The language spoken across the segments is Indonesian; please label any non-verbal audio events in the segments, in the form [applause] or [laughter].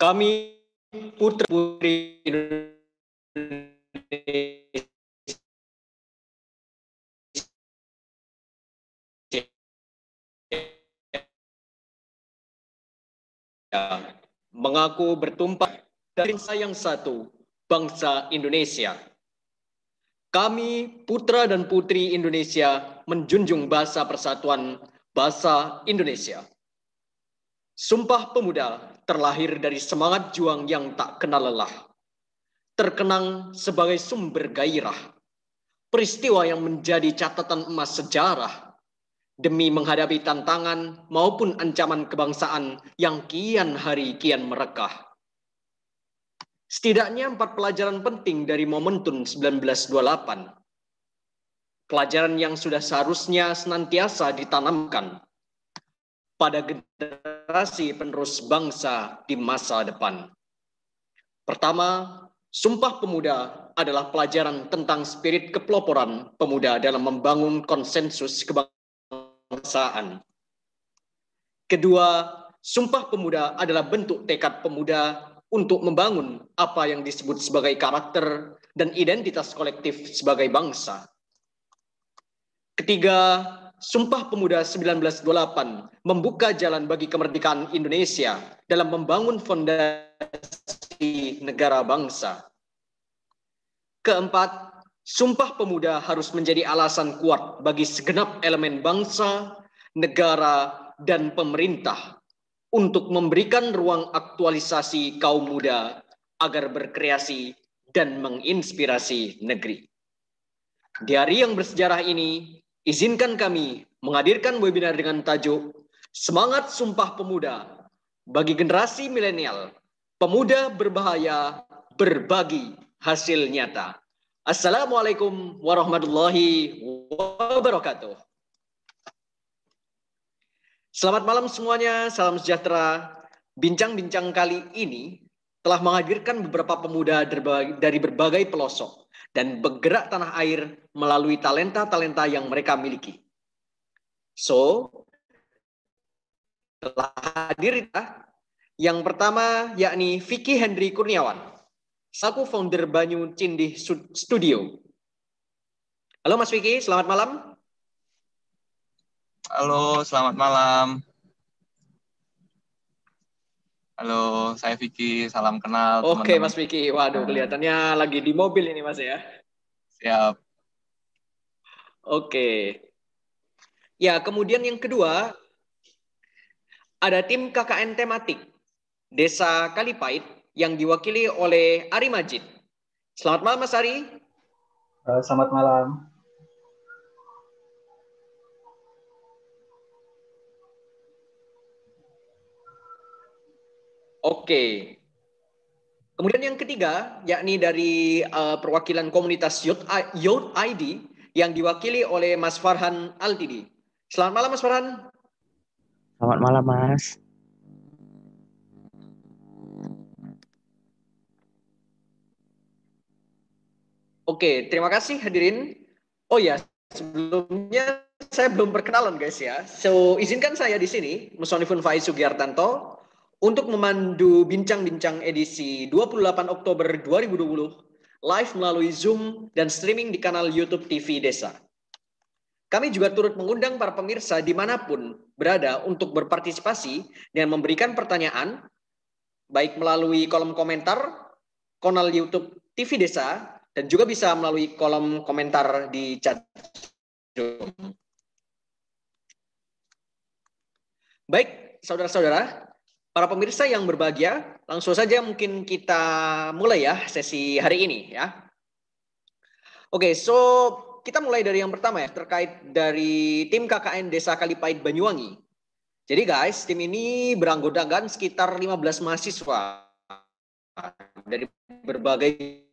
Kami putra putri Indonesia mengaku bertumpah dari sayang satu, bangsa Indonesia. Kami, putra dan putri Indonesia, menjunjung bahasa persatuan bahasa Indonesia. Sumpah Pemuda terlahir dari semangat juang yang tak kenal lelah. Terkenang sebagai sumber gairah. Peristiwa yang menjadi catatan emas sejarah demi menghadapi tantangan maupun ancaman kebangsaan yang kian hari kian merekah. Setidaknya empat pelajaran penting dari momentum 1928. Pelajaran yang sudah seharusnya senantiasa ditanamkan pada generasi penerus bangsa di masa depan. Pertama, Sumpah Pemuda adalah pelajaran tentang spirit kepeloporan pemuda dalam membangun konsensus kebangsaan. Kedua, Sumpah Pemuda adalah bentuk tekad pemuda untuk membangun apa yang disebut sebagai karakter dan identitas kolektif sebagai bangsa. Ketiga, Sumpah Pemuda 1928 membuka jalan bagi kemerdekaan Indonesia dalam membangun fondasi negara bangsa. Keempat, Sumpah Pemuda harus menjadi alasan kuat bagi segenap elemen bangsa, negara, dan pemerintah untuk memberikan ruang aktualisasi kaum muda agar berkreasi dan menginspirasi negeri. Di hari yang bersejarah ini, izinkan kami menghadirkan webinar dengan tajuk Semangat Sumpah Pemuda bagi generasi milenial, pemuda berbahaya, berbagi hasil nyata. Assalamualaikum warahmatullahi wabarakatuh. Selamat malam semuanya, salam sejahtera. Bincang-bincang kali ini telah menghadirkan beberapa pemuda dari berbagai pelosok dan bergerak tanah air melalui talenta-talenta yang mereka miliki. So, telah hadir yang pertama yakni Vicky Hendri Kurniawan Saku founder Banyu Cindih Studio. Halo Mas Vicky, selamat malam. Halo, selamat malam. Halo, saya Vicky, salam kenal. Oke teman -teman. Mas Vicky, waduh kelihatannya lagi di mobil ini Mas ya. Siap. Oke. Ya, kemudian yang kedua, ada tim KKN tematik Desa Kalipait yang diwakili oleh Ari Majid. Selamat malam Mas Ari. Uh, selamat malam. Oke. Kemudian yang ketiga, yakni dari uh, perwakilan komunitas Youth, Youth ID yang diwakili oleh Mas Farhan Altidi. Selamat malam Mas Farhan. Selamat malam Mas. Oke, terima kasih hadirin. Oh ya, sebelumnya saya belum perkenalan guys ya. So, izinkan saya di sini, Musonifun Faiz Sugiartanto, untuk memandu bincang-bincang edisi 28 Oktober 2020, live melalui Zoom dan streaming di kanal YouTube TV Desa. Kami juga turut mengundang para pemirsa di mana pun berada untuk berpartisipasi dan memberikan pertanyaan, baik melalui kolom komentar, kanal YouTube TV Desa, dan juga bisa melalui kolom komentar di chat Baik, saudara-saudara, para pemirsa yang berbahagia, langsung saja mungkin kita mulai ya sesi hari ini ya. Oke, so kita mulai dari yang pertama ya, terkait dari tim KKN Desa Kalipait Banyuwangi. Jadi guys, tim ini beranggotakan sekitar 15 mahasiswa dari berbagai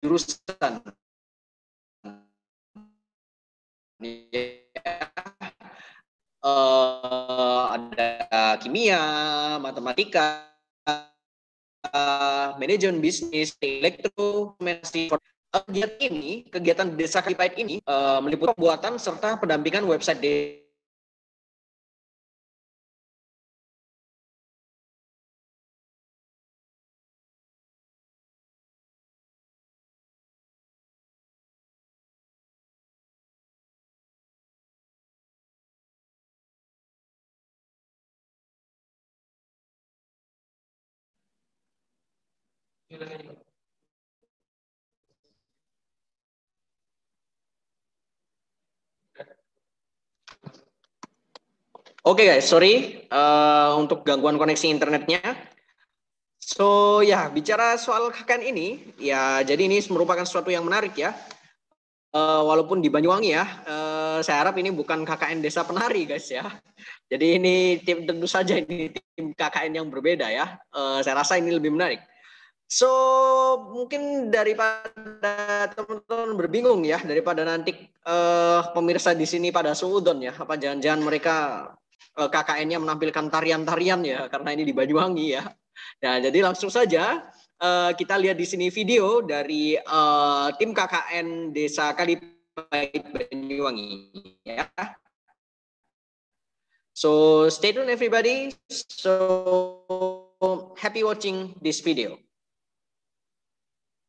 jurusan uh, kimia, matematika, uh, manajemen bisnis, elektro, Kegiatan ini, kegiatan desa Kalipait ini uh, meliputi pembuatan serta pendampingan website Oke okay guys, sorry uh, untuk gangguan koneksi internetnya. So ya bicara soal KKN ini, ya jadi ini merupakan sesuatu yang menarik ya. Uh, walaupun di Banyuwangi ya, uh, saya harap ini bukan KKN Desa Penari guys ya. Jadi ini tim tentu saja ini tim KKN yang berbeda ya. Uh, saya rasa ini lebih menarik. So mungkin daripada teman-teman berbingung ya, daripada nanti uh, pemirsa di sini pada suudon ya, apa jangan-jangan mereka uh, KKN-nya menampilkan tarian-tarian ya karena ini di Banyuwangi ya. Nah, jadi langsung saja uh, kita lihat di sini video dari uh, tim KKN Desa Kalipait Banyuwangi ya. So stay tuned everybody. So happy watching this video.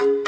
you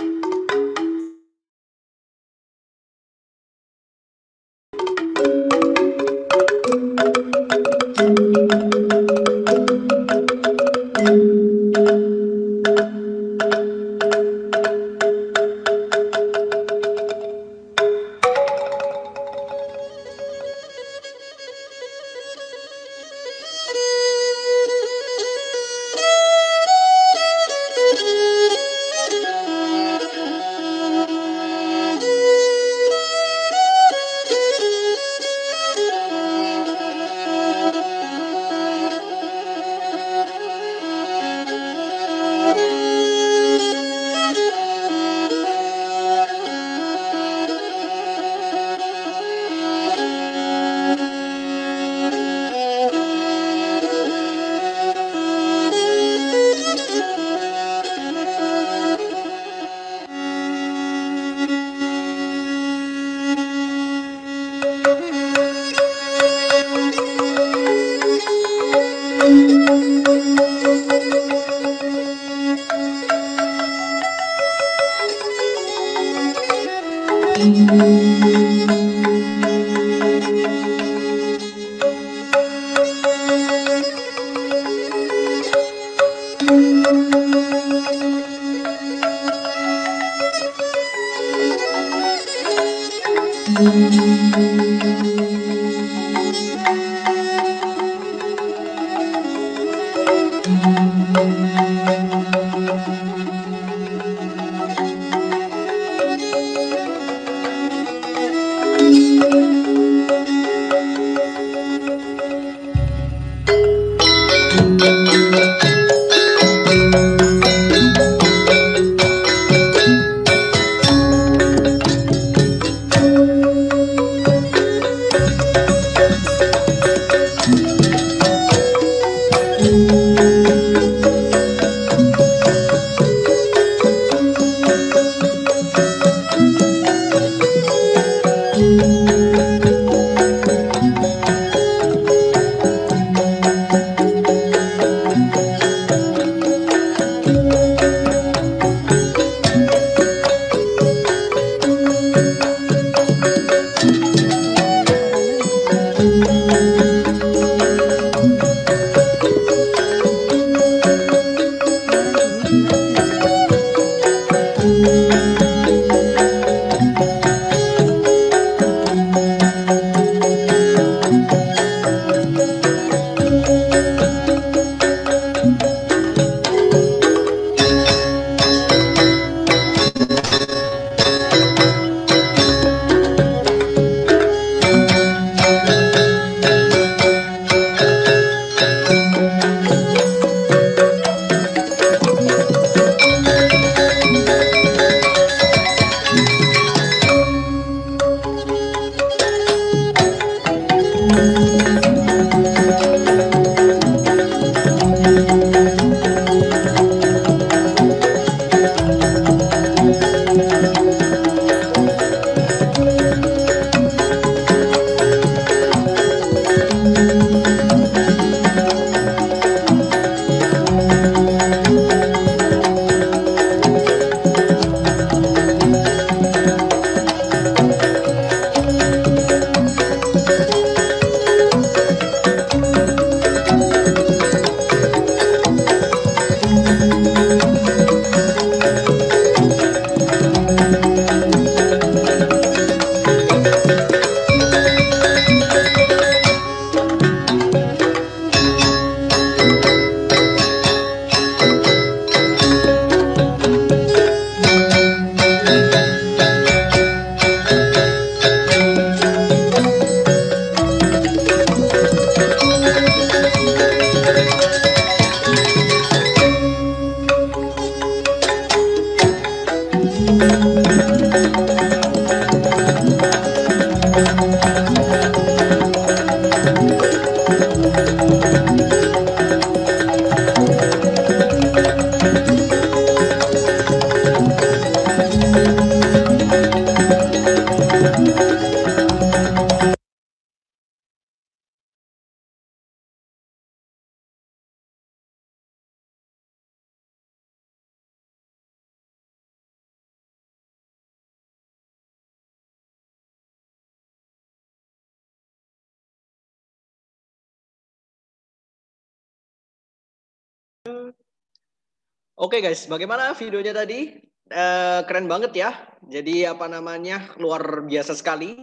Oke okay guys, bagaimana videonya tadi? Uh, keren banget ya. Jadi apa namanya luar biasa sekali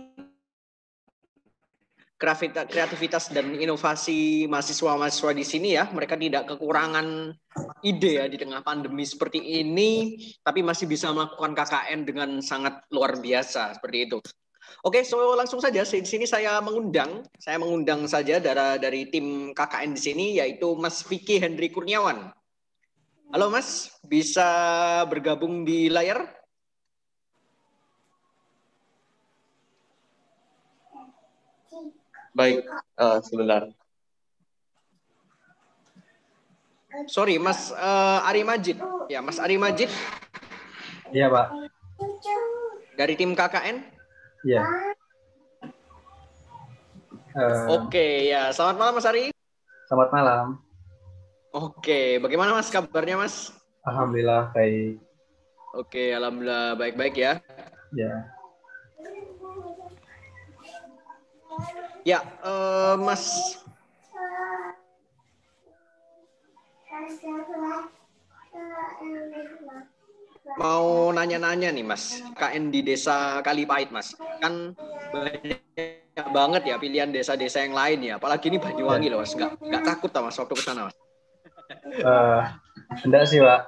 kreativitas dan inovasi mahasiswa-mahasiswa di sini ya. Mereka tidak kekurangan ide ya di tengah pandemi seperti ini, tapi masih bisa melakukan KKN dengan sangat luar biasa seperti itu. Oke, so langsung saja di sini saya mengundang, saya mengundang saja dari dari tim KKN di sini yaitu Mas Vicky Hendri Kurniawan. Halo Mas, bisa bergabung di layar? Baik, uh, sebentar. Sorry, Mas uh, Ari Majid. Ya, Mas Ari Majid. Iya, Pak. Dari tim KKN? Iya. Uh, Oke, ya. Selamat malam, Mas Ari. Selamat malam. Oke, bagaimana Mas kabarnya Mas? Alhamdulillah baik. Oke, alhamdulillah baik-baik ya. Ya. Ya, uh, Mas. Mau nanya-nanya nih Mas, KN di Desa Kalipait Mas. Kan banyak banget ya pilihan desa-desa yang lain ya. Apalagi ini Banyuwangi loh Mas. Nggak, nggak takut Mas waktu ke sana Mas. Uh, enggak sih, Pak.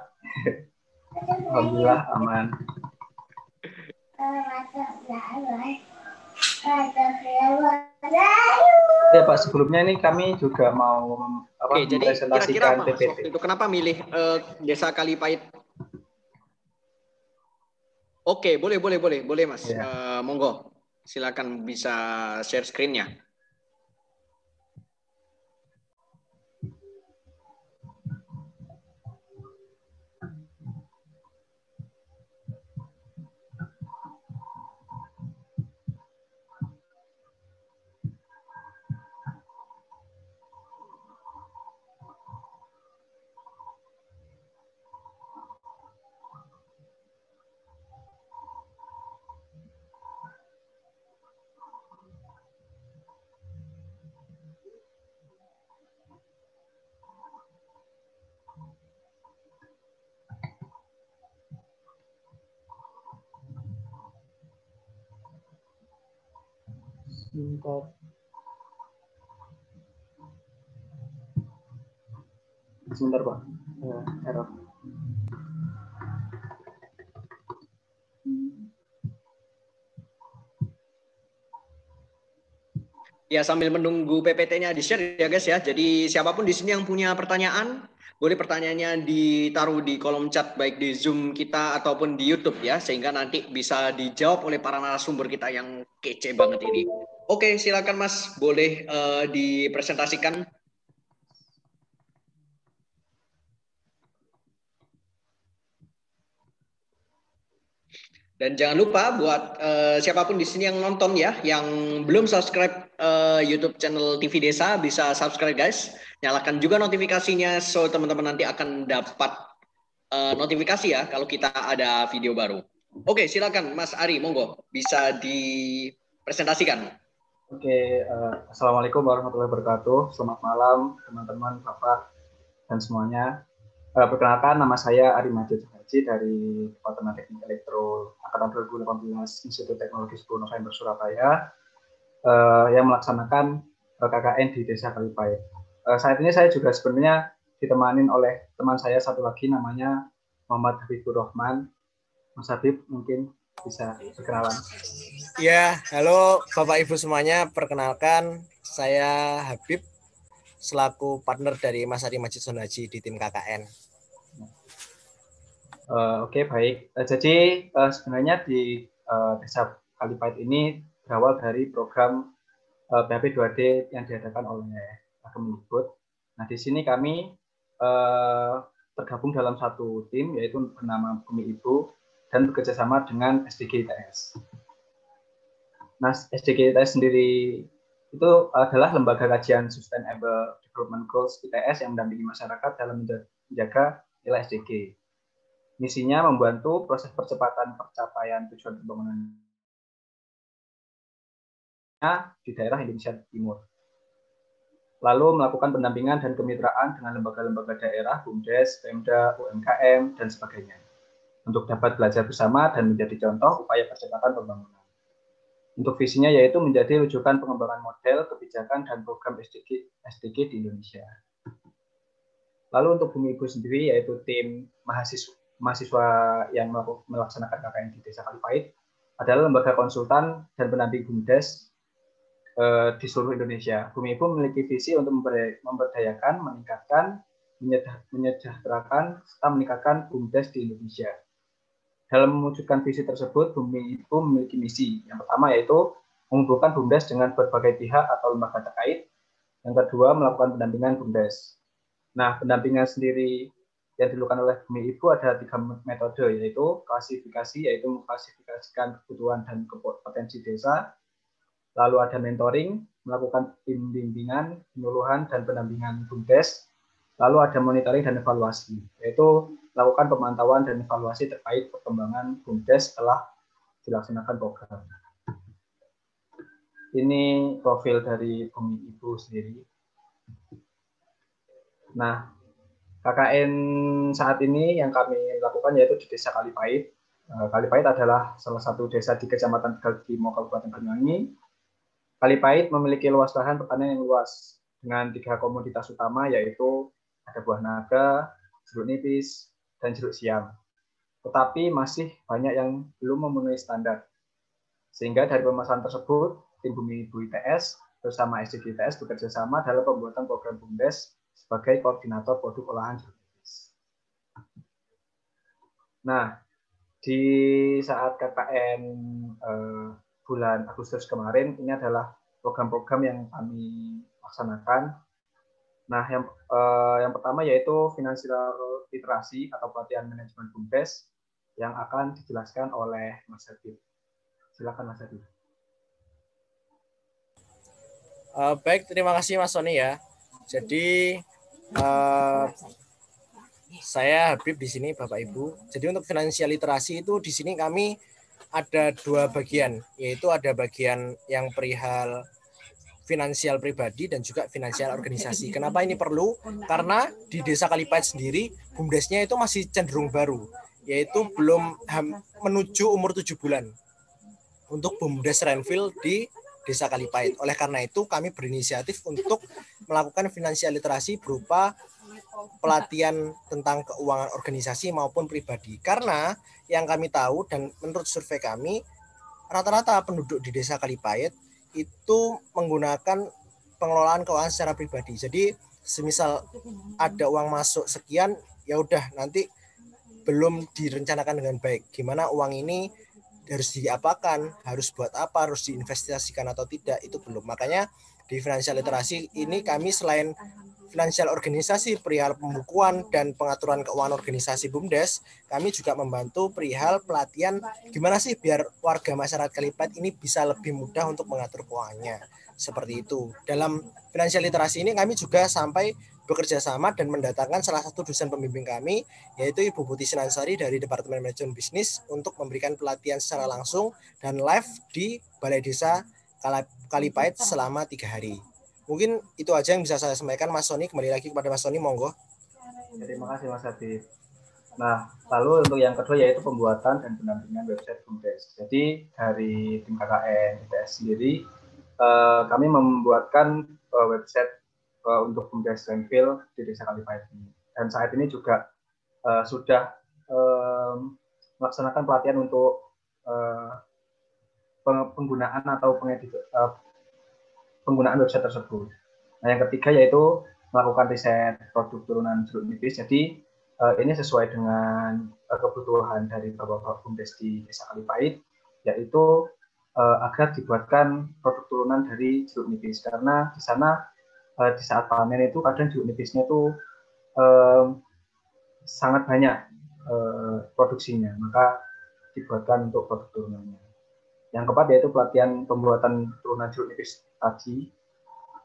Alhamdulillah aman. Ya Pak, sebelumnya ini kami juga mau apa, Oke, jadi kira-kira PPT. itu kenapa milih uh, Desa Kalipait? Oke, boleh, boleh, boleh, boleh Mas. Ya. Uh, monggo, silakan bisa share screen-nya. Sebentar. Sebentar, Pak. Ya, error. Ya sambil menunggu PPT-nya di share ya guys ya. Jadi siapa pun di sini yang punya pertanyaan boleh pertanyaannya ditaruh di kolom chat baik di Zoom kita ataupun di YouTube ya sehingga nanti bisa dijawab oleh para narasumber kita yang kece banget ini. Oke, silakan Mas, boleh uh, dipresentasikan. Dan jangan lupa buat uh, siapa pun di sini yang nonton ya, yang belum subscribe uh, YouTube channel TV Desa bisa subscribe guys nyalakan juga notifikasinya so teman-teman nanti akan dapat uh, notifikasi ya kalau kita ada video baru. Oke, silakan Mas Ari, monggo bisa dipresentasikan. Oke, uh, assalamualaikum warahmatullahi wabarakatuh. Selamat malam teman-teman, bapak dan semuanya. Uh, perkenalkan, nama saya Ari Majid Haji dari Departemen Teknik Elektro Angkatan 2018 Institut Teknologi 10 November Surabaya uh, yang melaksanakan KKN di Desa Kalipait uh, saat ini saya juga sebenarnya ditemanin oleh teman saya satu lagi namanya Muhammad Habibur Rahman. Mas Habib mungkin bisa berkenalan. Ya, halo Bapak Ibu semuanya. Perkenalkan, saya Habib selaku partner dari Mas Ari Majid Sonaji di tim KKN. Uh, Oke, okay, baik. Uh, jadi uh, sebenarnya di uh, Desa Kalipait ini berawal dari program uh, PHP 2D yang diadakan oleh Kemendikbud. Nah, di sini kami eh, tergabung dalam satu tim yaitu bernama Bumi Ibu dan bekerjasama dengan SDG ITS. Nah, SDG ITS sendiri itu adalah lembaga kajian Sustainable Development Goals ITS yang mendampingi masyarakat dalam menjaga nilai SDG. Misinya membantu proses percepatan percapaian tujuan pembangunan di daerah Indonesia Timur lalu melakukan pendampingan dan kemitraan dengan lembaga-lembaga daerah, BUMDes, Pemda, UMKM, dan sebagainya, untuk dapat belajar bersama dan menjadi contoh upaya percepatan pembangunan. Untuk visinya yaitu menjadi rujukan pengembangan model, kebijakan, dan program SDG, SDG di Indonesia. Lalu untuk Bumi Ibu sendiri yaitu tim mahasiswa, mahasiswa yang melaksanakan KKN di Desa Kalipait adalah lembaga konsultan dan pendamping BUMDes di seluruh Indonesia. Bumi Ibu memiliki visi untuk memberdayakan, meningkatkan, menyejahterakan, serta meningkatkan BUMDes di Indonesia. Dalam mewujudkan visi tersebut, Bumi Ibu memiliki misi. Yang pertama yaitu mengumpulkan BUMDes dengan berbagai pihak atau lembaga terkait. Yang kedua, melakukan pendampingan BUMDes. Nah, pendampingan sendiri yang dilakukan oleh Bumi Ibu ada tiga metode, yaitu klasifikasi, yaitu mengklasifikasikan kebutuhan dan potensi desa, lalu ada mentoring, melakukan bimbingan, penyuluhan, dan pendampingan BUMDes, lalu ada monitoring dan evaluasi, yaitu melakukan pemantauan dan evaluasi terkait perkembangan BUMDes setelah dilaksanakan program. Ini profil dari Bumi Ibu sendiri. Nah, KKN saat ini yang kami lakukan yaitu di Desa Kalipait. Eh, Kalipait adalah salah satu desa di Kecamatan Tegal Kabupaten Banyuwangi, Kalipait memiliki luas lahan pertanian yang luas dengan tiga komoditas utama yaitu ada buah naga, jeruk nipis, dan jeruk siam. Tetapi masih banyak yang belum memenuhi standar. Sehingga dari pemasaran tersebut, tim Bumi Ibu ITS bersama SDG ITS bekerja sama dalam pembuatan program BUMDes sebagai koordinator produk olahan jeruk nipis. Nah, di saat KKN eh, bulan Agustus kemarin ini adalah program-program yang kami laksanakan. Nah, yang eh, yang pertama yaitu finansial literasi atau pelatihan manajemen BUMDes yang akan dijelaskan oleh Mas Habib. Silakan Mas Habib. Uh, baik, terima kasih Mas Sony ya. Jadi uh, saya Habib di sini Bapak Ibu. Jadi untuk finansial literasi itu di sini kami ada dua bagian, yaitu ada bagian yang perihal finansial pribadi dan juga finansial organisasi. Kenapa ini perlu? Karena di Desa Kalipait sendiri bumdesnya itu masih cenderung baru, yaitu belum menuju umur tujuh bulan untuk bumdes Renville di Desa Kalipait. Oleh karena itu kami berinisiatif untuk melakukan finansial literasi berupa pelatihan tentang keuangan organisasi maupun pribadi. Karena yang kami tahu dan menurut survei kami rata-rata penduduk di Desa Kalipait itu menggunakan pengelolaan keuangan secara pribadi. Jadi semisal ada uang masuk sekian ya udah nanti belum direncanakan dengan baik gimana uang ini harus diapakan harus buat apa harus diinvestasikan atau tidak itu belum makanya di financial literasi ini kami selain finansial organisasi perihal pembukuan dan pengaturan keuangan organisasi BUMDes, kami juga membantu perihal pelatihan gimana sih biar warga masyarakat Kalipat ini bisa lebih mudah untuk mengatur keuangannya. Seperti itu. Dalam finansial literasi ini kami juga sampai bekerja sama dan mendatangkan salah satu dosen pembimbing kami, yaitu Ibu Putih Sinansari dari Departemen Manajemen Bisnis untuk memberikan pelatihan secara langsung dan live di Balai Desa Kalipait selama tiga hari. Mungkin itu aja yang bisa saya sampaikan Mas Sony. Kembali lagi kepada Mas Sony, monggo. Terima kasih Mas Adi. Nah, lalu untuk yang kedua yaitu pembuatan dan pendampingan website BUMDes. Jadi dari tim KKN ITS sendiri, eh, kami membuatkan eh, website eh, untuk BUMDes Landfill di Desa Kalipait ini. Dan saat ini juga sudah melaksanakan pelatihan untuk penggunaan atau pengedit, penggunaan website tersebut. Nah, yang ketiga yaitu melakukan riset produk turunan jeruk nipis. Jadi uh, ini sesuai dengan uh, kebutuhan dari Bapak-bapak Bumdes di Desa Kalipait, yaitu uh, agar dibuatkan produk turunan dari jeruk nipis. Karena di sana uh, di saat panen itu kadang jeruk nipisnya itu uh, sangat banyak uh, produksinya, maka dibuatkan untuk produk turunannya. Yang keempat yaitu pelatihan pembuatan turunan jeruk nipis tadi.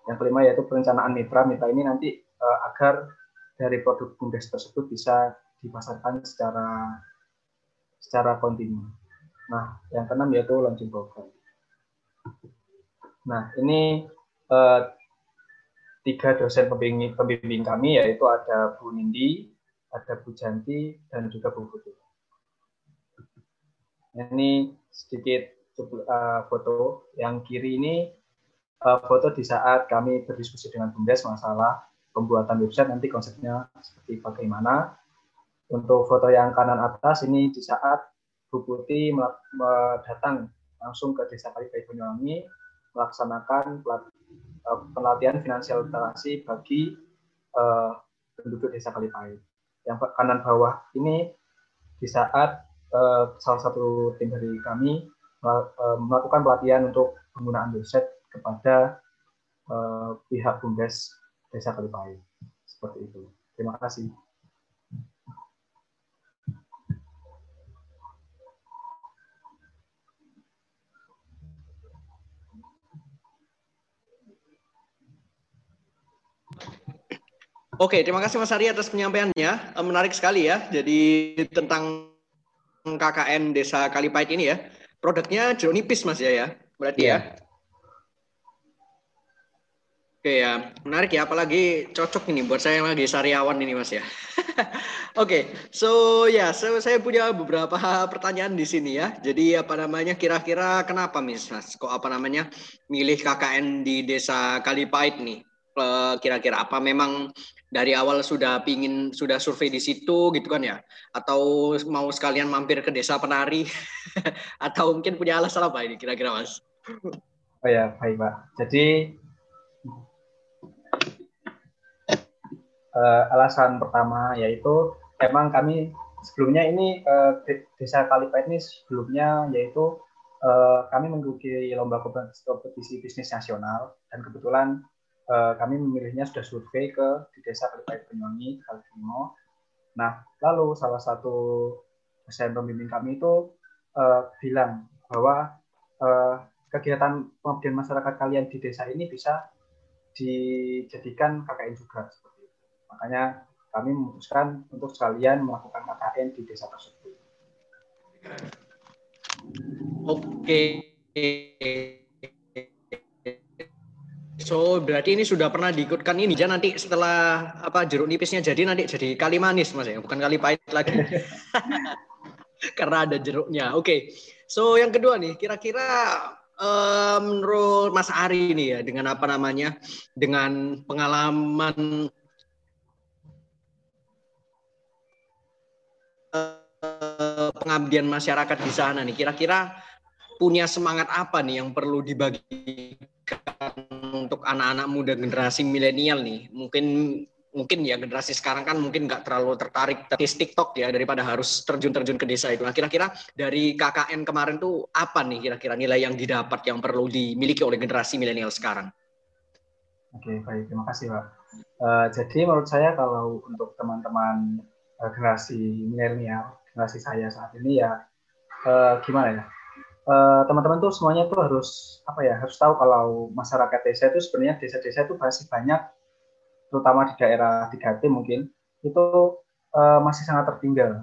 Yang kelima yaitu perencanaan mitra. Mitra ini nanti uh, agar dari produk bumdes tersebut bisa dipasarkan secara secara kontinu. Nah, yang keenam yaitu launching program. Nah, ini uh, tiga dosen pembimbing, pembimbing kami yaitu ada Bu Nindi, ada Bu Janti, dan juga Bu Putih. Ini sedikit uh, foto. Yang kiri ini uh, foto di saat kami berdiskusi dengan Bumdes masalah pembuatan website nanti konsepnya seperti bagaimana. Untuk foto yang kanan atas ini di saat Bu Putih datang langsung ke Desa Kalipait Banyuwangi melaksanakan pelatihan finansial literasi bagi uh, penduduk Desa Kalipait. Yang kanan bawah ini di saat uh, salah satu tim dari kami Eh, melakukan pelatihan untuk penggunaan website kepada uh, pihak Bumdes Desa Kalipait. Seperti itu. Terima kasih. Oke, terima kasih Mas Ari atas penyampaiannya. Eh, menarik sekali ya. Jadi tentang KKN Desa Kalipait ini ya. Produknya jeruk nipis Mas ya ya. Berarti yeah. ya. Oke ya, menarik ya. Apalagi cocok ini buat saya yang lagi sariawan ini Mas ya. [laughs] Oke, okay, so ya, yeah, so, saya punya beberapa [laughs] pertanyaan di sini ya. Jadi apa namanya, kira-kira kenapa Mas, Mas? Kok apa namanya milih KKN di Desa Kalipait nih? Eh, kira-kira apa memang dari awal sudah pingin sudah survei di situ gitu kan ya atau mau sekalian mampir ke desa penari [laughs] atau mungkin punya alasan apa ini kira-kira mas oh ya baik pak jadi uh, alasan pertama yaitu emang kami sebelumnya ini uh, desa Kalipait ini sebelumnya yaitu uh, kami mengikuti lomba kompetisi bisnis nasional dan kebetulan uh, kami memilihnya sudah survei ke di desa Kalipait Banyuwangi, Kaltimo. Nah, lalu salah satu dosen pembimbing kami itu uh, bilang bahwa uh, kegiatan pengabdian masyarakat kalian di desa ini bisa dijadikan KKN juga. Makanya kami memutuskan untuk sekalian melakukan KKN di desa tersebut. Oke. So berarti ini sudah pernah diikutkan ini ya nanti setelah apa jeruk nipisnya jadi nanti jadi kali manis mas ya bukan kali pahit lagi [laughs] karena ada jeruknya. Oke, okay. so yang kedua nih kira-kira uh, menurut Mas Ari ini ya dengan apa namanya dengan pengalaman pengabdian masyarakat di sana nih kira-kira punya semangat apa nih yang perlu dibagikan untuk anak-anak muda generasi milenial nih, mungkin mungkin ya generasi sekarang kan mungkin nggak terlalu tertarik di TikTok ya daripada harus terjun-terjun ke desa itu. Nah kira-kira dari KKN kemarin tuh apa nih kira-kira nilai yang didapat yang perlu dimiliki oleh generasi milenial sekarang? Oke baik terima kasih Pak. Uh, jadi menurut saya kalau untuk teman-teman uh, generasi milenial generasi saya saat ini ya uh, gimana ya teman-teman uh, tuh semuanya tuh harus apa ya harus tahu kalau masyarakat desa itu sebenarnya desa-desa itu masih banyak terutama di daerah 3T mungkin itu uh, masih sangat tertinggal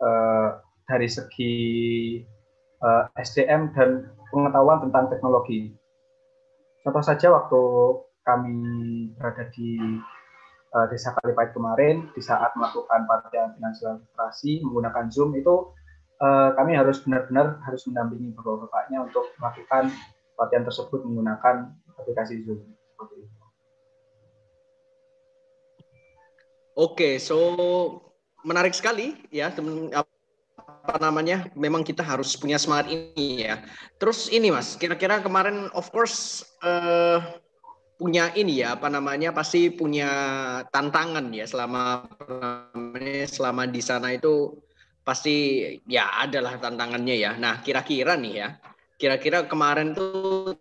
uh, dari segi uh, SDM dan pengetahuan tentang teknologi. Contoh saja waktu kami berada di uh, Desa Kalipait kemarin, di saat melakukan pelatihan finansial literasi menggunakan Zoom itu uh, kami harus benar-benar harus mendampingi bapak-bapaknya untuk melakukan pelatihan tersebut menggunakan aplikasi Zoom. Oke, so menarik sekali ya teman apa namanya memang kita harus punya semangat ini ya terus ini mas kira-kira kemarin of course uh, punya ini ya apa namanya pasti punya tantangan ya selama selama di sana itu pasti ya adalah tantangannya ya. Nah kira-kira nih ya kira-kira kemarin tuh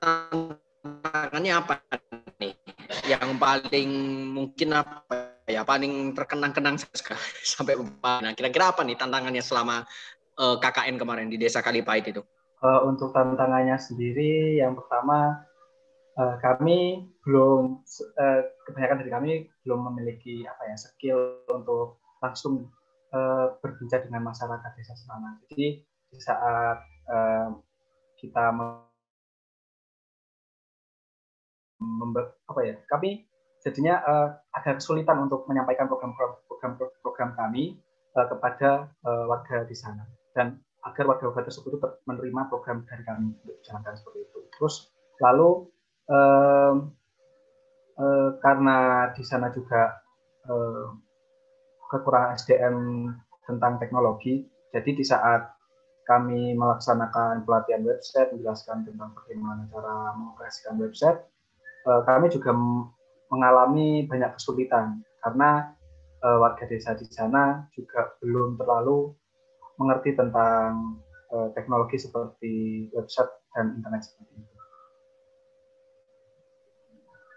tantangannya apa nih? Yang paling mungkin apa ya paling terkenang-kenang [laughs] sampai Nah, kira-kira apa nih tantangannya selama uh, eh, KKN kemarin di Desa Kalipait itu? Uh, untuk tantangannya sendiri, yang pertama uh, kami belum uh, kebanyakan dari kami belum memiliki apa ya skill untuk langsung uh, berbincang dengan masyarakat desa sana. Jadi di saat uh, kita apa ya kami jadinya uh, agak kesulitan untuk menyampaikan program-program program kami uh, kepada uh, warga di sana dan agar warga-warga tersebut menerima program dari kami untuk seperti itu. Terus lalu um, uh, karena di sana juga uh, kekurangan SDM tentang teknologi, jadi di saat kami melaksanakan pelatihan website, menjelaskan tentang bagaimana cara mengoperasikan website, kami juga mengalami banyak kesulitan karena uh, warga desa di sana juga belum terlalu mengerti tentang uh, teknologi seperti website dan internet seperti itu.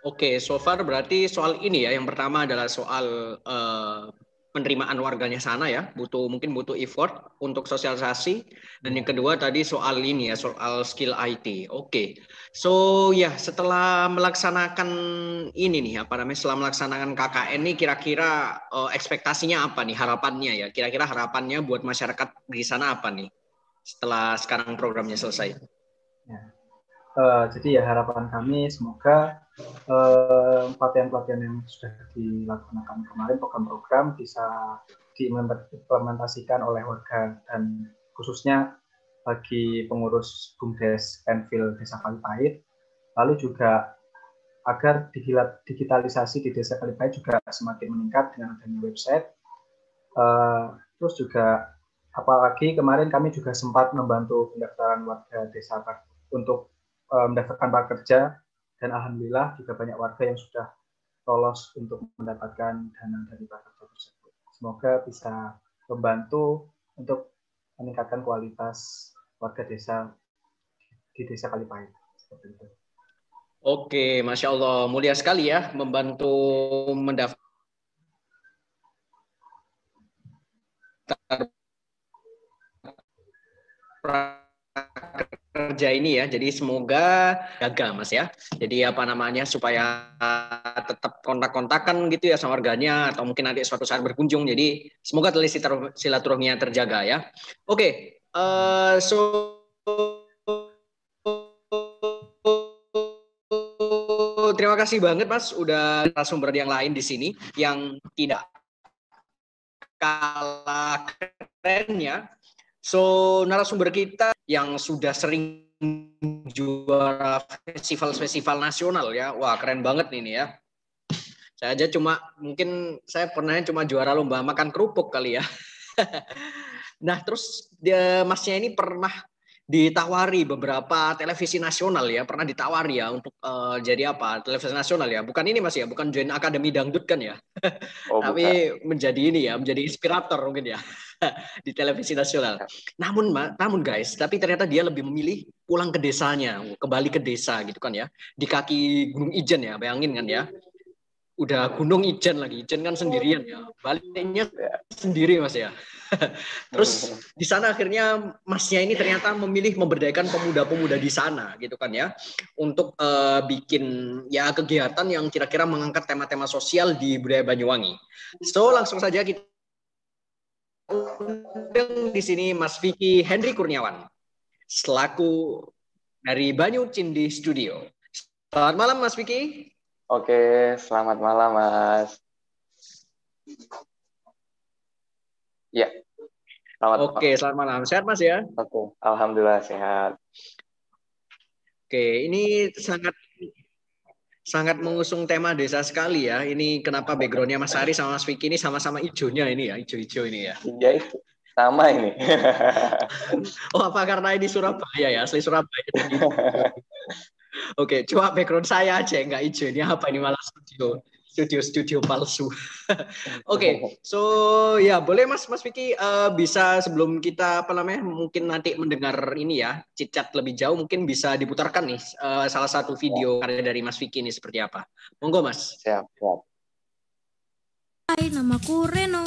Oke, so far berarti soal ini ya. Yang pertama adalah soal uh, penerimaan warganya sana ya butuh mungkin butuh effort untuk sosialisasi dan yang kedua tadi soal ini ya soal skill IT oke okay. so ya setelah melaksanakan ini nih apa namanya setelah melaksanakan KKN ini kira-kira uh, ekspektasinya apa nih harapannya ya kira-kira harapannya buat masyarakat di sana apa nih setelah sekarang programnya selesai ya. Uh, jadi ya harapan kami semoga Eh, pelatihan-pelatihan yang sudah dilaksanakan kemarin program-program bisa diimplementasikan oleh warga dan khususnya bagi pengurus BUMDes Penfil Desa Kalipahit. Lalu juga agar digitalisasi di Desa Kalipahit juga semakin meningkat dengan adanya website. Uh, terus juga apalagi kemarin kami juga sempat membantu pendaftaran warga desa untuk uh, mendaftarkan prakerja dan alhamdulillah juga banyak warga yang sudah lolos untuk mendapatkan dana dari prakerja tersebut. Semoga bisa membantu untuk meningkatkan kualitas warga desa di desa Kalipahit. Oke, masya Allah, mulia sekali ya membantu mendaftar kerja ini ya. Jadi semoga gagal Mas ya. Jadi apa namanya supaya tetap kontak-kontakan gitu ya sama warganya atau mungkin nanti suatu saat berkunjung. Jadi semoga tali silaturahminya terjaga ya. Oke, okay. uh, eh, so terima kasih banget Mas udah sumber yang lain di sini yang tidak kalah kerennya So narasumber kita yang sudah sering juara festival-festival nasional ya, wah keren banget ini ya. Saya aja cuma mungkin saya pernah cuma juara lomba makan kerupuk kali ya. [laughs] nah terus dia masnya ini pernah ditawari beberapa televisi nasional ya. Pernah ditawari ya untuk uh, jadi apa? Televisi nasional ya. Bukan ini mas ya. Bukan join akademi dangdut kan ya? Oh, [laughs] tapi bukan. menjadi ini ya menjadi inspirator mungkin ya [laughs] di televisi nasional. Namun namun guys tapi ternyata dia lebih memilih pulang ke desanya kembali ke desa gitu kan ya. Di kaki Gunung Ijen ya bayangin kan ya. Udah Gunung Ijen lagi Ijen kan sendirian ya. Baliknya ya. sendiri mas ya. [laughs] Terus di sana akhirnya masnya ini ternyata memilih memberdayakan pemuda-pemuda di sana gitu kan ya. Untuk uh, bikin ya kegiatan yang kira-kira mengangkat tema-tema sosial di budaya Banyuwangi. So langsung saja kita di sini Mas Vicky Henry Kurniawan selaku dari Banyu Cindi Studio. Selamat malam Mas Vicky. Oke, selamat malam Mas. Ya. Selamat Oke, selamat malam. Sehat Mas ya? Oke, alhamdulillah sehat. Oke, ini sangat sangat mengusung tema desa sekali ya. Ini kenapa backgroundnya Mas Ari sama Mas Vicky ini sama-sama hijaunya ini ya, hijau-hijau ini ya. Iya itu sama ini. [laughs] oh apa karena ini Surabaya ya, asli Surabaya. [laughs] Oke, coba background saya aja nggak hijau ini apa ini malah studio studio-studio palsu. [laughs] Oke, okay, so ya boleh Mas Mas Vicky uh, bisa sebelum kita apa namanya mungkin nanti mendengar ini ya cicat lebih jauh mungkin bisa diputarkan nih uh, salah satu video karya dari Mas Vicky ini seperti apa. Monggo Mas. Siap, siap. Hai, namaku Reno.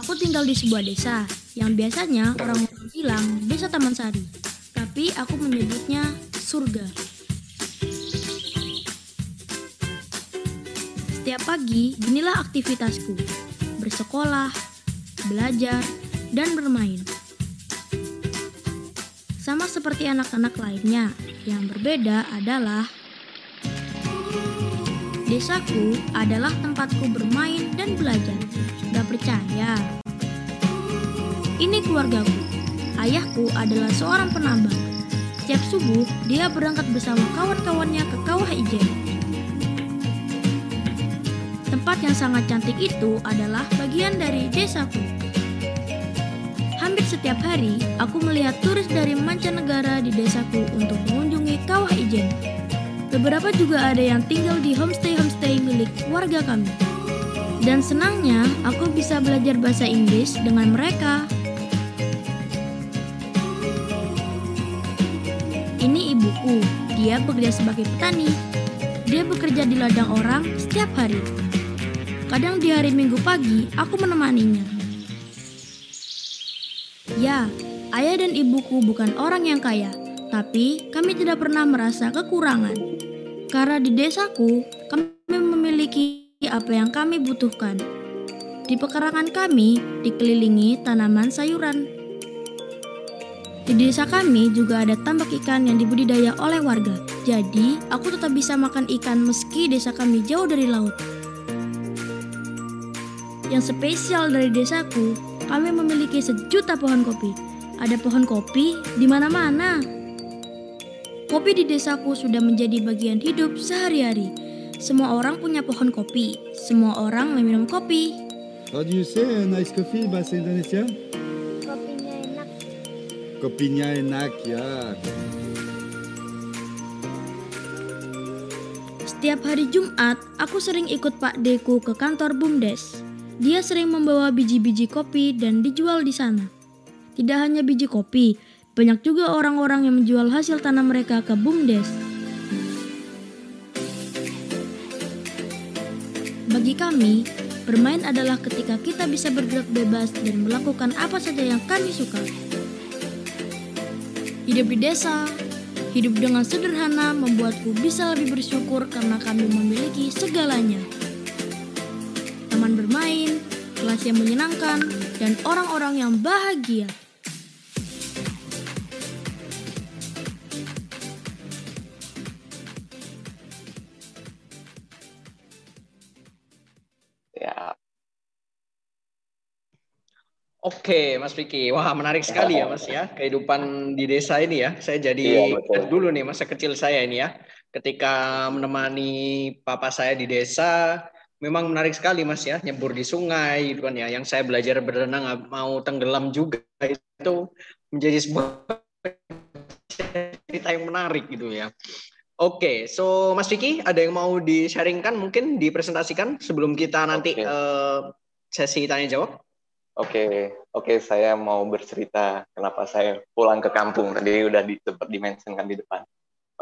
Aku tinggal di sebuah desa yang biasanya orang-orang bilang desa Taman Sari. Tapi aku menyebutnya surga. Setiap pagi, inilah aktivitasku. Bersekolah, belajar, dan bermain. Sama seperti anak-anak lainnya, yang berbeda adalah Desaku adalah tempatku bermain dan belajar. Gak percaya? Ini keluargaku. Ayahku adalah seorang penambang. Setiap subuh, dia berangkat bersama kawan-kawannya ke kawah ijen Tempat yang sangat cantik itu adalah bagian dari desaku. Hampir setiap hari, aku melihat turis dari mancanegara di desaku untuk mengunjungi Kawah Ijen. Beberapa juga ada yang tinggal di homestay-homestay milik warga kami. Dan senangnya, aku bisa belajar bahasa Inggris dengan mereka. Ini ibuku, dia bekerja sebagai petani. Dia bekerja di ladang orang setiap hari. Kadang di hari Minggu pagi, aku menemaninya. Ya, ayah dan ibuku bukan orang yang kaya, tapi kami tidak pernah merasa kekurangan. Karena di desaku, kami memiliki apa yang kami butuhkan. Di pekarangan kami dikelilingi tanaman sayuran. Di desa kami juga ada tambak ikan yang dibudidaya oleh warga. Jadi, aku tetap bisa makan ikan meski desa kami jauh dari laut. Yang spesial dari desaku, kami memiliki sejuta pohon kopi. Ada pohon kopi di mana-mana. Kopi di desaku sudah menjadi bagian hidup sehari-hari. Semua orang punya pohon kopi. Semua orang meminum kopi. How do you say nice coffee bahasa Indonesia? Kopinya enak. Kopinya enak ya. Setiap hari Jumat, aku sering ikut Pak Deku ke kantor BUMDes. Dia sering membawa biji-biji kopi dan dijual di sana. Tidak hanya biji kopi, banyak juga orang-orang yang menjual hasil tanam mereka ke BUMDes. Bagi kami, bermain adalah ketika kita bisa bergerak bebas dan melakukan apa saja yang kami suka. Hidup di desa, hidup dengan sederhana membuatku bisa lebih bersyukur karena kami memiliki segalanya teman bermain, kelas yang menyenangkan, dan orang-orang yang bahagia. Ya. Oke, Mas Vicky. Wah, menarik sekali ya, Mas ya. Kehidupan di desa ini ya. Saya jadi iya, dulu nih masa kecil saya ini ya. Ketika menemani papa saya di desa, memang menarik sekali mas ya nyebur di sungai gitu kan ya yang saya belajar berenang mau tenggelam juga itu menjadi sebuah cerita yang menarik gitu ya. Oke, so Mas Vicky ada yang mau di-sharingkan mungkin dipresentasikan sebelum kita nanti Oke. eh, sesi tanya jawab? Oke, oke saya mau bercerita kenapa saya pulang ke kampung. Tadi udah di, sempat dimentionkan di depan.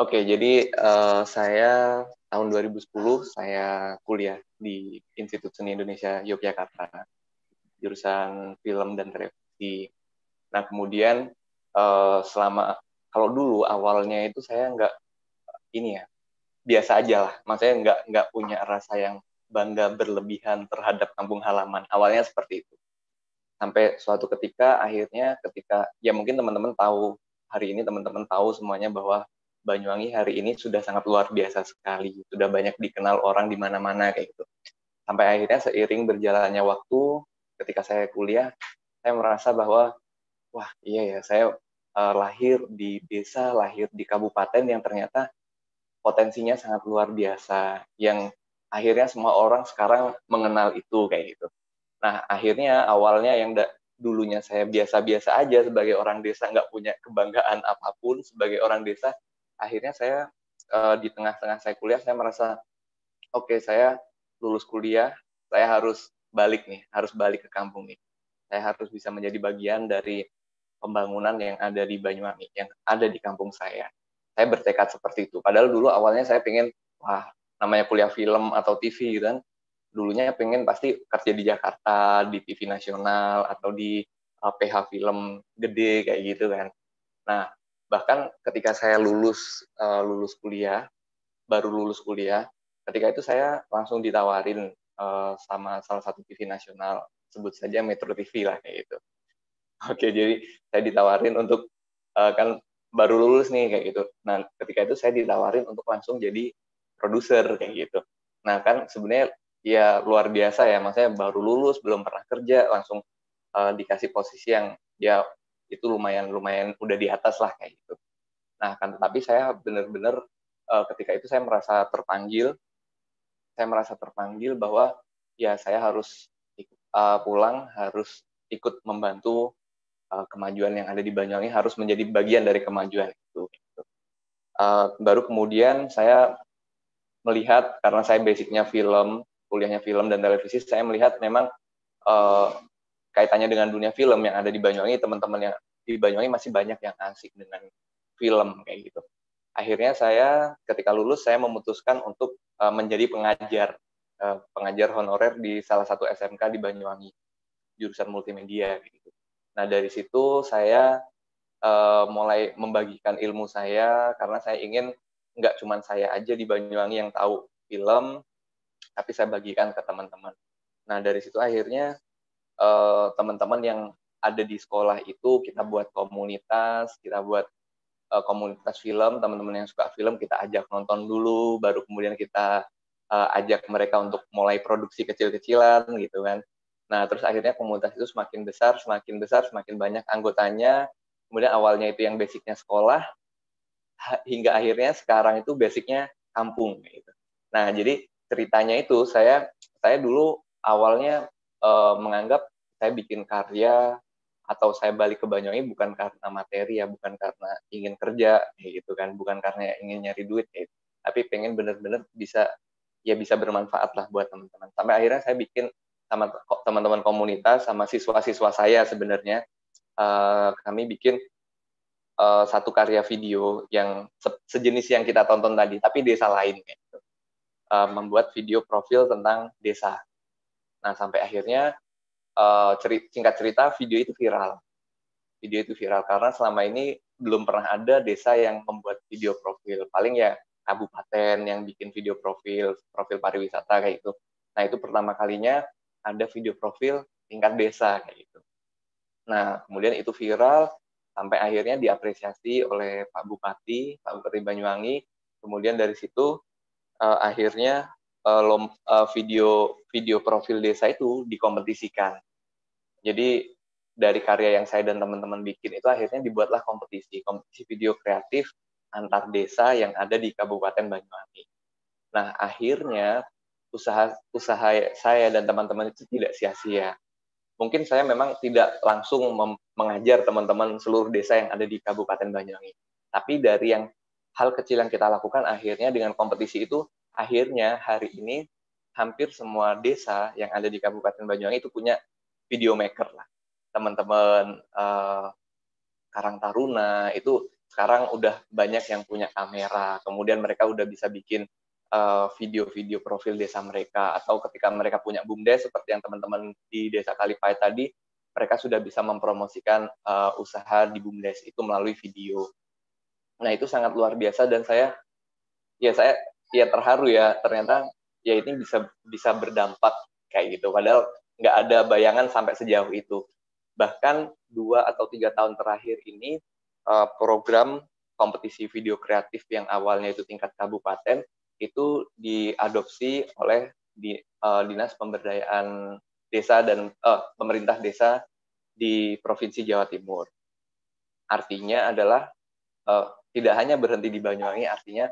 Oke, jadi eh, saya tahun 2010 saya kuliah di Institut Seni Indonesia Yogyakarta, jurusan film dan televisi. Nah, kemudian eh, selama kalau dulu awalnya itu saya nggak ini ya biasa aja lah, maksudnya nggak nggak punya rasa yang bangga berlebihan terhadap kampung halaman. Awalnya seperti itu. Sampai suatu ketika akhirnya ketika ya mungkin teman-teman tahu hari ini teman-teman tahu semuanya bahwa Banyuwangi hari ini sudah sangat luar biasa sekali, sudah banyak dikenal orang di mana-mana kayak gitu. Sampai akhirnya seiring berjalannya waktu, ketika saya kuliah, saya merasa bahwa wah iya ya saya uh, lahir di desa, lahir di kabupaten yang ternyata potensinya sangat luar biasa, yang akhirnya semua orang sekarang mengenal itu kayak gitu. Nah akhirnya awalnya yang da- dulunya saya biasa-biasa aja sebagai orang desa nggak punya kebanggaan apa pun sebagai orang desa akhirnya saya uh, di tengah-tengah saya kuliah saya merasa oke okay, saya lulus kuliah saya harus balik nih harus balik ke kampung nih. Saya harus bisa menjadi bagian dari pembangunan yang ada di Banyuwangi yang ada di kampung saya. Saya bertekad seperti itu. Padahal dulu awalnya saya pengen wah namanya kuliah film atau TV gitu kan. Dulunya pengen pasti kerja di Jakarta di TV nasional atau di PH film gede kayak gitu kan. Nah bahkan ketika saya lulus uh, lulus kuliah baru lulus kuliah ketika itu saya langsung ditawarin uh, sama salah satu TV nasional sebut saja Metro TV lah kayak gitu. [laughs] Oke jadi saya ditawarin untuk uh, kan baru lulus nih kayak gitu. Nah ketika itu saya ditawarin untuk langsung jadi produser kayak gitu. Nah kan sebenarnya ya luar biasa ya maksudnya baru lulus belum pernah kerja langsung uh, dikasih posisi yang ya itu lumayan lumayan udah di atas lah kayak gitu. Nah kan tetapi saya benar-benar uh, ketika itu saya merasa terpanggil, saya merasa terpanggil bahwa ya saya harus uh, pulang, harus ikut membantu uh, kemajuan yang ada di Banyuwangi, harus menjadi bagian dari kemajuan itu. Uh, baru kemudian saya melihat karena saya basicnya film, kuliahnya film dan televisi, saya melihat memang uh, kaitannya dengan dunia film yang ada di Banyuwangi, teman-teman yang di Banyuwangi masih banyak yang asik dengan film kayak gitu. Akhirnya saya ketika lulus saya memutuskan untuk uh, menjadi pengajar uh, pengajar honorer di salah satu SMK di Banyuwangi jurusan multimedia gitu. Nah dari situ saya uh, mulai membagikan ilmu saya karena saya ingin nggak cuma saya aja di Banyuwangi yang tahu film, tapi saya bagikan ke teman-teman. Nah dari situ akhirnya teman-teman uh, yang ada di sekolah itu kita buat komunitas, kita buat uh, komunitas film, teman-teman yang suka film kita ajak nonton dulu, baru kemudian kita uh, ajak mereka untuk mulai produksi kecil-kecilan gitu kan. Nah, terus akhirnya komunitas itu semakin besar, semakin besar, semakin banyak anggotanya. Kemudian awalnya itu yang basicnya sekolah, hingga akhirnya sekarang itu basicnya kampung gitu. Nah, jadi ceritanya itu saya saya dulu awalnya uh, menganggap saya bikin karya atau saya balik ke Banyuwangi bukan karena materi ya, bukan karena ingin kerja gitu kan, bukan karena ingin nyari duit gitu. Tapi pengen bener-bener bisa ya bisa bermanfaat lah buat teman-teman. Sampai akhirnya saya bikin sama teman-teman komunitas sama siswa-siswa saya sebenarnya uh, kami bikin uh, satu karya video yang se sejenis yang kita tonton tadi, tapi desa lain gitu. Uh, membuat video profil tentang desa. Nah, sampai akhirnya uh, cerit singkat cerita video itu viral. Video itu viral karena selama ini belum pernah ada desa yang membuat video profil. Paling ya kabupaten yang bikin video profil, profil pariwisata kayak gitu. Nah, itu pertama kalinya ada video profil tingkat desa kayak gitu. Nah, kemudian itu viral sampai akhirnya diapresiasi oleh Pak Bupati, Pak Bupati Banyuwangi. Kemudian dari situ uh, akhirnya uh, video video profil desa itu dikompetisikan. Jadi dari karya yang saya dan teman-teman bikin itu akhirnya dibuatlah kompetisi, kompetisi video kreatif antar desa yang ada di Kabupaten Banyuwangi. Nah, akhirnya usaha usaha saya dan teman-teman itu tidak sia-sia. mungkin saya memang tidak langsung mengajar teman-teman seluruh desa yang ada di Kabupaten Banyuwangi. Tapi dari yang hal kecil yang kita lakukan akhirnya dengan kompetisi itu akhirnya hari ini hampir semua desa yang ada di Kabupaten Banyuwangi itu punya video maker lah. Teman-teman uh, Karang Taruna itu sekarang udah banyak yang punya kamera. Kemudian mereka udah bisa bikin Eh, video-video uh, profil desa mereka atau ketika mereka punya bumdes seperti yang teman-teman di desa Kalipai tadi mereka sudah bisa mempromosikan uh, usaha di bumdes itu melalui video. Nah itu sangat luar biasa dan saya ya saya ya terharu ya ternyata ya ini bisa bisa berdampak kayak gitu. Padahal nggak ada bayangan sampai sejauh itu. Bahkan dua atau tiga tahun terakhir ini uh, program kompetisi video kreatif yang awalnya itu tingkat kabupaten itu diadopsi oleh di, uh, dinas pemberdayaan desa dan uh, pemerintah desa di provinsi Jawa Timur. Artinya adalah uh, tidak hanya berhenti di Banyuwangi, artinya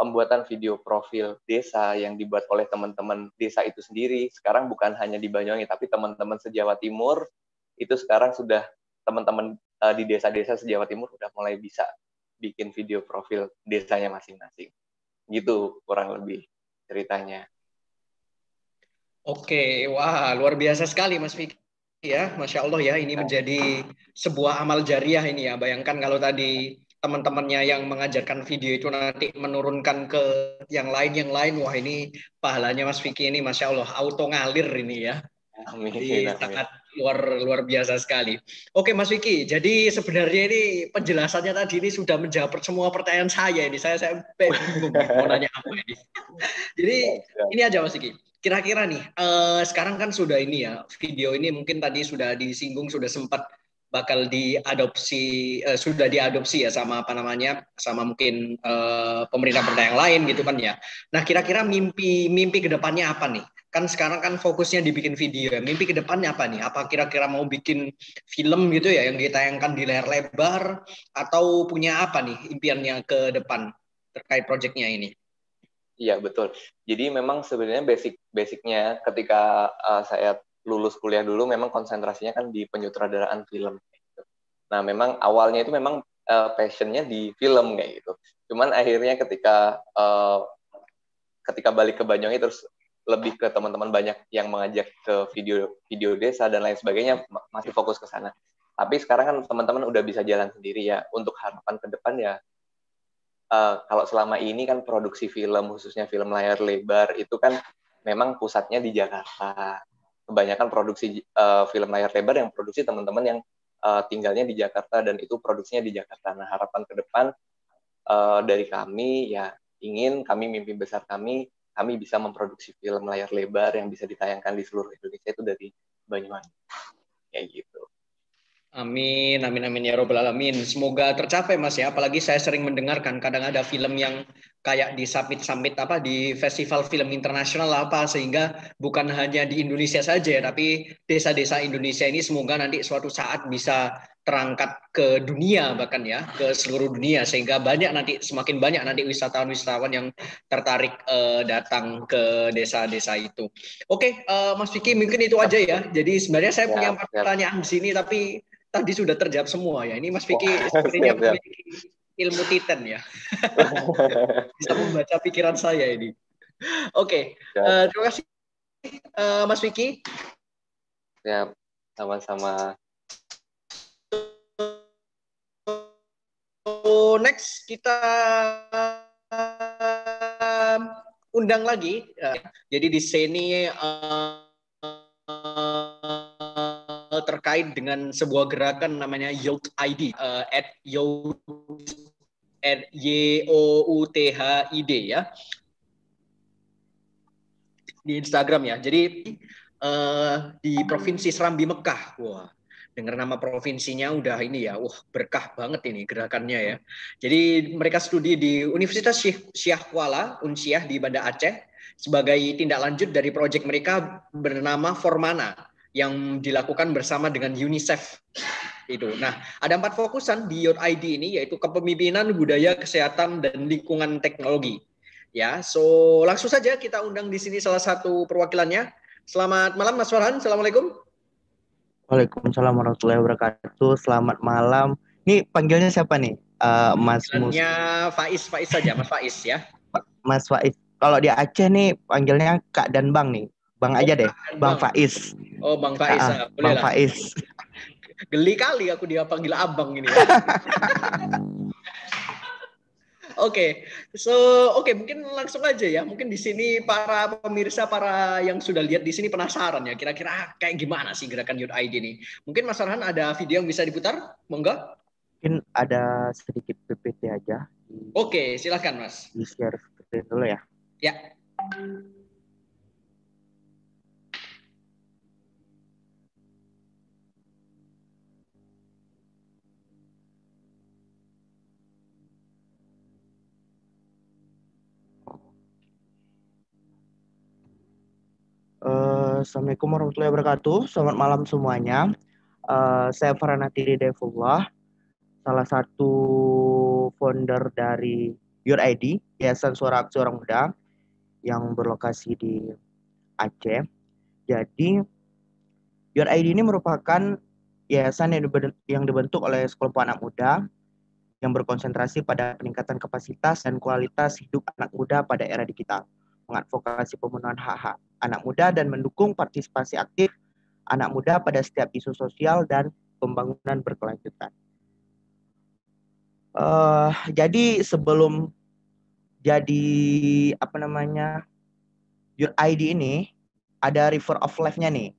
pembuatan video profil desa yang dibuat oleh teman-teman desa itu sendiri sekarang bukan hanya di Banyuwangi tapi teman-teman se-Jawa Timur itu sekarang sudah teman-teman uh, di desa-desa se-Jawa Timur sudah mulai bisa bikin video profil desanya masing-masing gitu kurang lebih ceritanya. Oke, wah luar biasa sekali Mas Vicky ya, masya Allah ya ini menjadi sebuah amal jariah ini ya. Bayangkan kalau tadi teman-temannya yang mengajarkan video itu nanti menurunkan ke yang lain yang lain, wah ini pahalanya Mas Vicky ini masya Allah auto ngalir ini ya. Amin. Jadi, amin. sangat luar luar biasa sekali. Oke Mas Vicky, jadi sebenarnya ini penjelasannya tadi ini sudah menjawab semua pertanyaan saya ini. Saya saya bingung mau nanya apa ini. [laughs] jadi ini aja Mas Vicky. Kira-kira nih, uh, sekarang kan sudah ini ya video ini mungkin tadi sudah disinggung sudah sempat bakal diadopsi uh, sudah diadopsi ya sama apa namanya sama mungkin uh, pemerintah-pemerintah yang lain gitu kan ya. Nah kira-kira mimpi mimpi ke depannya apa nih? kan sekarang kan fokusnya dibikin video ya. Mimpi ke depannya apa nih? Apa kira-kira mau bikin film gitu ya yang ditayangkan di layar lebar atau punya apa nih impiannya ke depan terkait proyeknya ini? Iya betul. Jadi memang sebenarnya basic basicnya ketika uh, saya lulus kuliah dulu memang konsentrasinya kan di penyutradaraan film. Gitu. Nah memang awalnya itu memang uh, passionnya di film kayak gitu. Cuman akhirnya ketika uh, ketika balik ke Banyuwangi terus lebih ke teman-teman banyak yang mengajak ke video video desa dan lain sebagainya masih fokus ke sana. Tapi sekarang kan teman-teman udah bisa jalan sendiri ya. Untuk harapan ke depan ya uh, kalau selama ini kan produksi film khususnya film layar lebar itu kan memang pusatnya di Jakarta. Kebanyakan produksi uh, film layar lebar yang produksi teman-teman yang uh, tinggalnya di Jakarta dan itu produksinya di Jakarta. Nah, harapan ke depan uh, dari kami ya ingin kami mimpi besar kami kami bisa memproduksi film layar lebar yang bisa ditayangkan di seluruh Indonesia itu dari Banyuwangi. Kayak gitu. Amin, amin, amin ya robbal alamin. Semoga tercapai mas ya. Apalagi saya sering mendengarkan kadang ada film yang kayak di summit summit apa di festival film internasional apa sehingga bukan hanya di Indonesia saja tapi desa-desa Indonesia ini semoga nanti suatu saat bisa terangkat ke dunia bahkan ya ke seluruh dunia sehingga banyak nanti semakin banyak nanti wisatawan-wisatawan yang tertarik uh, datang ke desa-desa itu. Oke, okay, uh, Mas Vicky mungkin itu aja ya. Jadi sebenarnya saya ya, punya empat pertanyaan di sini tapi tadi sudah terjawab semua ya. Ini Mas Vicky [laughs] sebenarnya memiliki ilmu titan ya. [laughs] Bisa membaca pikiran saya ini. Oke, okay, uh, eh, terima kasih uh, Mas Vicky. Ya, sama-sama. So next kita undang lagi. Jadi di sini uh, terkait dengan sebuah gerakan namanya Youth ID uh, at Youth at Y O U T H I D ya di Instagram ya. Jadi uh, di provinsi Serambi Mekah. Wah, dengar nama provinsinya udah ini ya, wah berkah banget ini gerakannya ya. Jadi mereka studi di Universitas Syekh Kuala Unsiah di Banda Aceh sebagai tindak lanjut dari proyek mereka bernama Formana yang dilakukan bersama dengan UNICEF itu. Nah, ada empat fokusan di Youth ID ini yaitu kepemimpinan, budaya, kesehatan, dan lingkungan teknologi. Ya, so langsung saja kita undang di sini salah satu perwakilannya. Selamat malam Mas Farhan, Assalamualaikum. Waalaikumsalam warahmatullahi wabarakatuh. Selamat malam. Ini panggilnya siapa nih? Uh, Mas Mus. Panggilannya Faiz, Faiz saja, Mas Faiz ya. Mas Faiz. Kalau di Aceh nih panggilnya Kak dan Bang nih. Bang aja deh. Bang Bang. Faiz. Oh, Bang Faiz, Ah, ah, boleh Bang lah. Faiz. [laughs] Geli kali aku dia panggil abang ini. [laughs] Oke, so oke mungkin langsung aja ya. Mungkin di sini para pemirsa, para yang sudah lihat di sini penasaran ya. Kira-kira ah, kayak gimana sih gerakan Youth ID ini? Mungkin Mas Farhan ada video yang bisa diputar? Monggo. Mungkin ada sedikit PPT aja. Oke, silakan Mas. di share screen dulu ya. Ya. Eh, Assalamualaikum warahmatullahi wabarakatuh. Selamat malam semuanya. Eh, saya Farhan Atiri Devullah, salah satu founder dari Your ID, Yayasan Suara Aksi Orang Muda yang berlokasi di Aceh. Jadi, Your ID ini merupakan yayasan yang diben- yang dibentuk oleh sekelompok anak muda yang berkonsentrasi pada peningkatan kapasitas dan kualitas hidup anak muda pada era digital, mengadvokasi pemenuhan hak-hak anak muda dan mendukung partisipasi aktif anak muda pada setiap isu sosial dan pembangunan berkelanjutan. Eh, jadi sebelum jadi apa namanya Your ID ini ada River of Life-nya nih.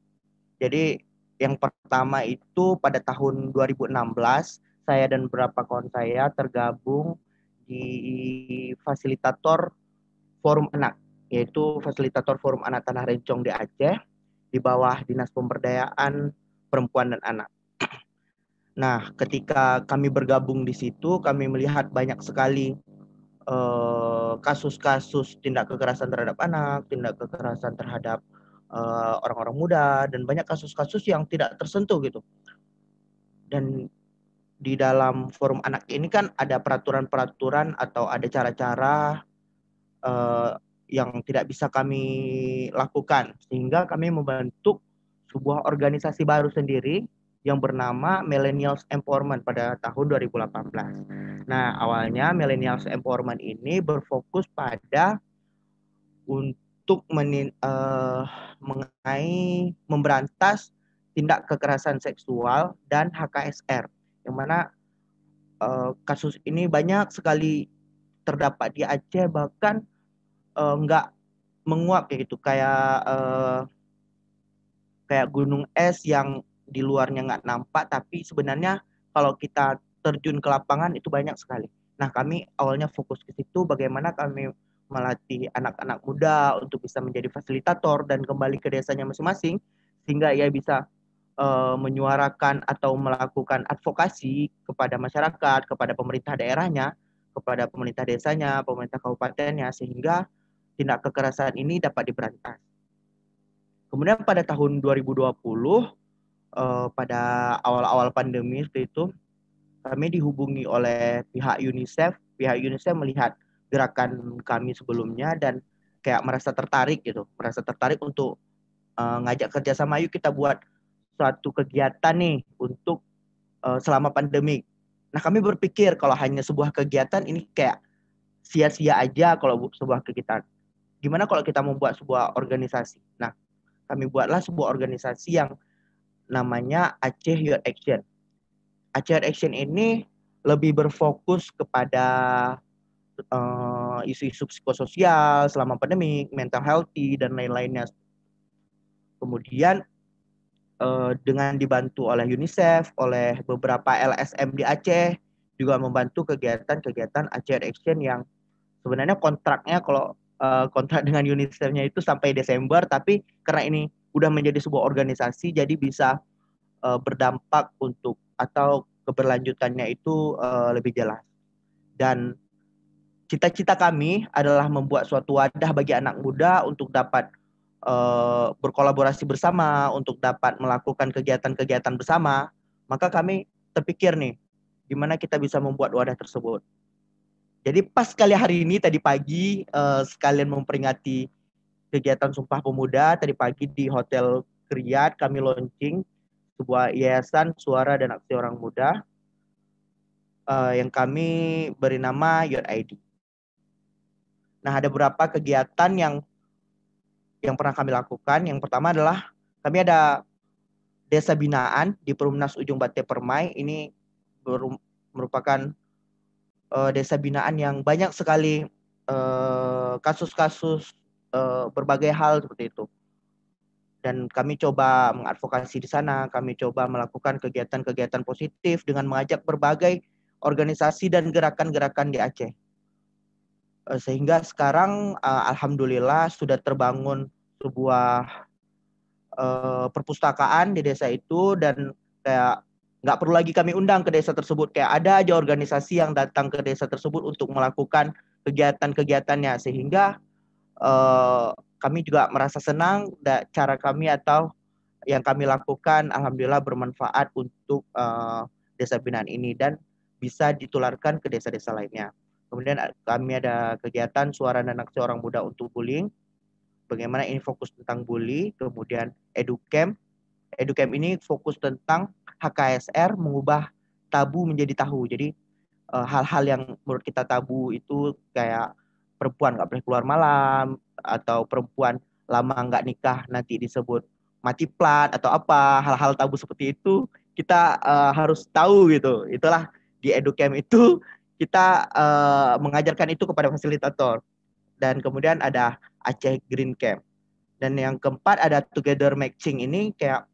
Jadi yang pertama itu pada tahun 2016 saya dan beberapa kawan saya tergabung di fasilitator Forum Anak yaitu fasilitator Forum Anak Tanah Rencong di Aceh di bawah Dinas Pemberdayaan Perempuan dan Anak. [clears throat] Nah, ketika kami bergabung di situ, kami melihat banyak sekali eh, kasus-kasus tindak kekerasan terhadap anak, tindak kekerasan terhadap eh, orang-orang muda, dan banyak kasus-kasus yang tidak tersentuh gitu. Dan di dalam forum anak ini kan ada peraturan-peraturan atau ada cara-cara eh, yang tidak bisa kami lakukan sehingga kami membentuk sebuah organisasi baru sendiri yang bernama Millennials Empowerment pada tahun 2018. Nah, awalnya Millennials Empowerment ini berfokus pada untuk menin, eh, mengenai memberantas tindak kekerasan seksual dan HKSR yang mana eh, kasus ini banyak sekali terdapat di Aceh bahkan eh, nggak menguap kayak gitu kayak eh, kayak gunung es yang di luarnya nggak nampak tapi sebenarnya kalau kita terjun ke lapangan itu banyak sekali. Nah kami awalnya fokus ke situ bagaimana kami melatih anak-anak muda untuk bisa menjadi fasilitator dan kembali ke desanya masing-masing sehingga ia bisa eh, menyuarakan atau melakukan advokasi kepada masyarakat, kepada pemerintah daerahnya, kepada pemerintah desanya, pemerintah kabupatennya sehingga tindak kekerasan ini dapat diberantas. Kemudian pada tahun 2020 eh, pada awal-awal pandemi itu kami dihubungi oleh pihak UNICEF. Pihak UNICEF melihat gerakan kami sebelumnya dan kayak merasa tertarik gitu, merasa tertarik untuk eh, ngajak kerjasama. Yuk kita buat suatu kegiatan nih untuk eh, selama pandemi. Nah kami berpikir kalau hanya sebuah kegiatan ini kayak sia-sia aja kalau bu- sebuah kegiatan. Gimana kalau kita membuat sebuah organisasi? Nah kami buatlah sebuah organisasi yang namanya Aceh Youth Action. Aceh Youth Action ini lebih berfokus kepada eh, isu-isu psikososial selama pandemi, mental healthy dan lain-lainnya. Kemudian eh, dengan dibantu oleh UNICEF, oleh beberapa LSM di Aceh juga membantu kegiatan-kegiatan Aceh Action yang sebenarnya kontraknya kalau eh, kontrak dengan UNICEF-nya itu sampai Desember, tapi karena ini udah menjadi sebuah organisasi, jadi bisa eh, berdampak untuk atau keberlanjutannya itu eh, lebih jelas. Dan cita-cita kami adalah membuat suatu wadah bagi anak muda untuk dapat eh, berkolaborasi bersama, untuk dapat melakukan kegiatan-kegiatan bersama. Maka kami terpikir nih, gimana kita bisa membuat wadah tersebut. Jadi pas sekali hari ini tadi pagi eh, sekalian memperingati kegiatan Sumpah Pemuda tadi pagi di Hotel Kriyat kami launching sebuah yayasan suara dan aksi orang muda uh, yang kami beri nama Your ID. Nah, ada beberapa kegiatan yang yang pernah kami lakukan. Yang pertama adalah kami ada desa binaan di Perumnas Ujung Bate Permai. Ini merupakan uh, desa binaan yang banyak sekali eh, kasus-kasus uh, uh, berbagai hal seperti itu. Dan kami coba mengadvokasi di sana, kami coba melakukan kegiatan-kegiatan positif dengan mengajak berbagai organisasi dan gerakan-gerakan di Aceh. Sehingga sekarang alhamdulillah sudah terbangun sebuah perpustakaan di desa itu dan kayak nggak perlu lagi kami undang ke desa tersebut kayak ada aja organisasi yang datang ke desa tersebut untuk melakukan kegiatan-kegiatannya sehingga uh, kami juga merasa senang cara kami atau yang kami lakukan alhamdulillah bermanfaat untuk uh, desa binaan ini dan bisa ditularkan ke desa-desa lainnya. Kemudian kami ada kegiatan suara dan aksi orang muda untuk bullying. Bagaimana ini fokus tentang bully, kemudian educamp. Educamp ini fokus tentang HKSR mengubah tabu menjadi tahu. Jadi eh, hal-hal yang menurut kita tabu itu kayak perempuan nggak boleh keluar malam atau perempuan lama nggak nikah nanti disebut mati plat atau apa hal-hal tabu seperti itu kita uh, harus tahu gitu. Itulah di Educamp itu kita uh, mengajarkan itu kepada fasilitator dan kemudian ada Aceh Green Camp dan yang keempat ada Together Matching ini kayak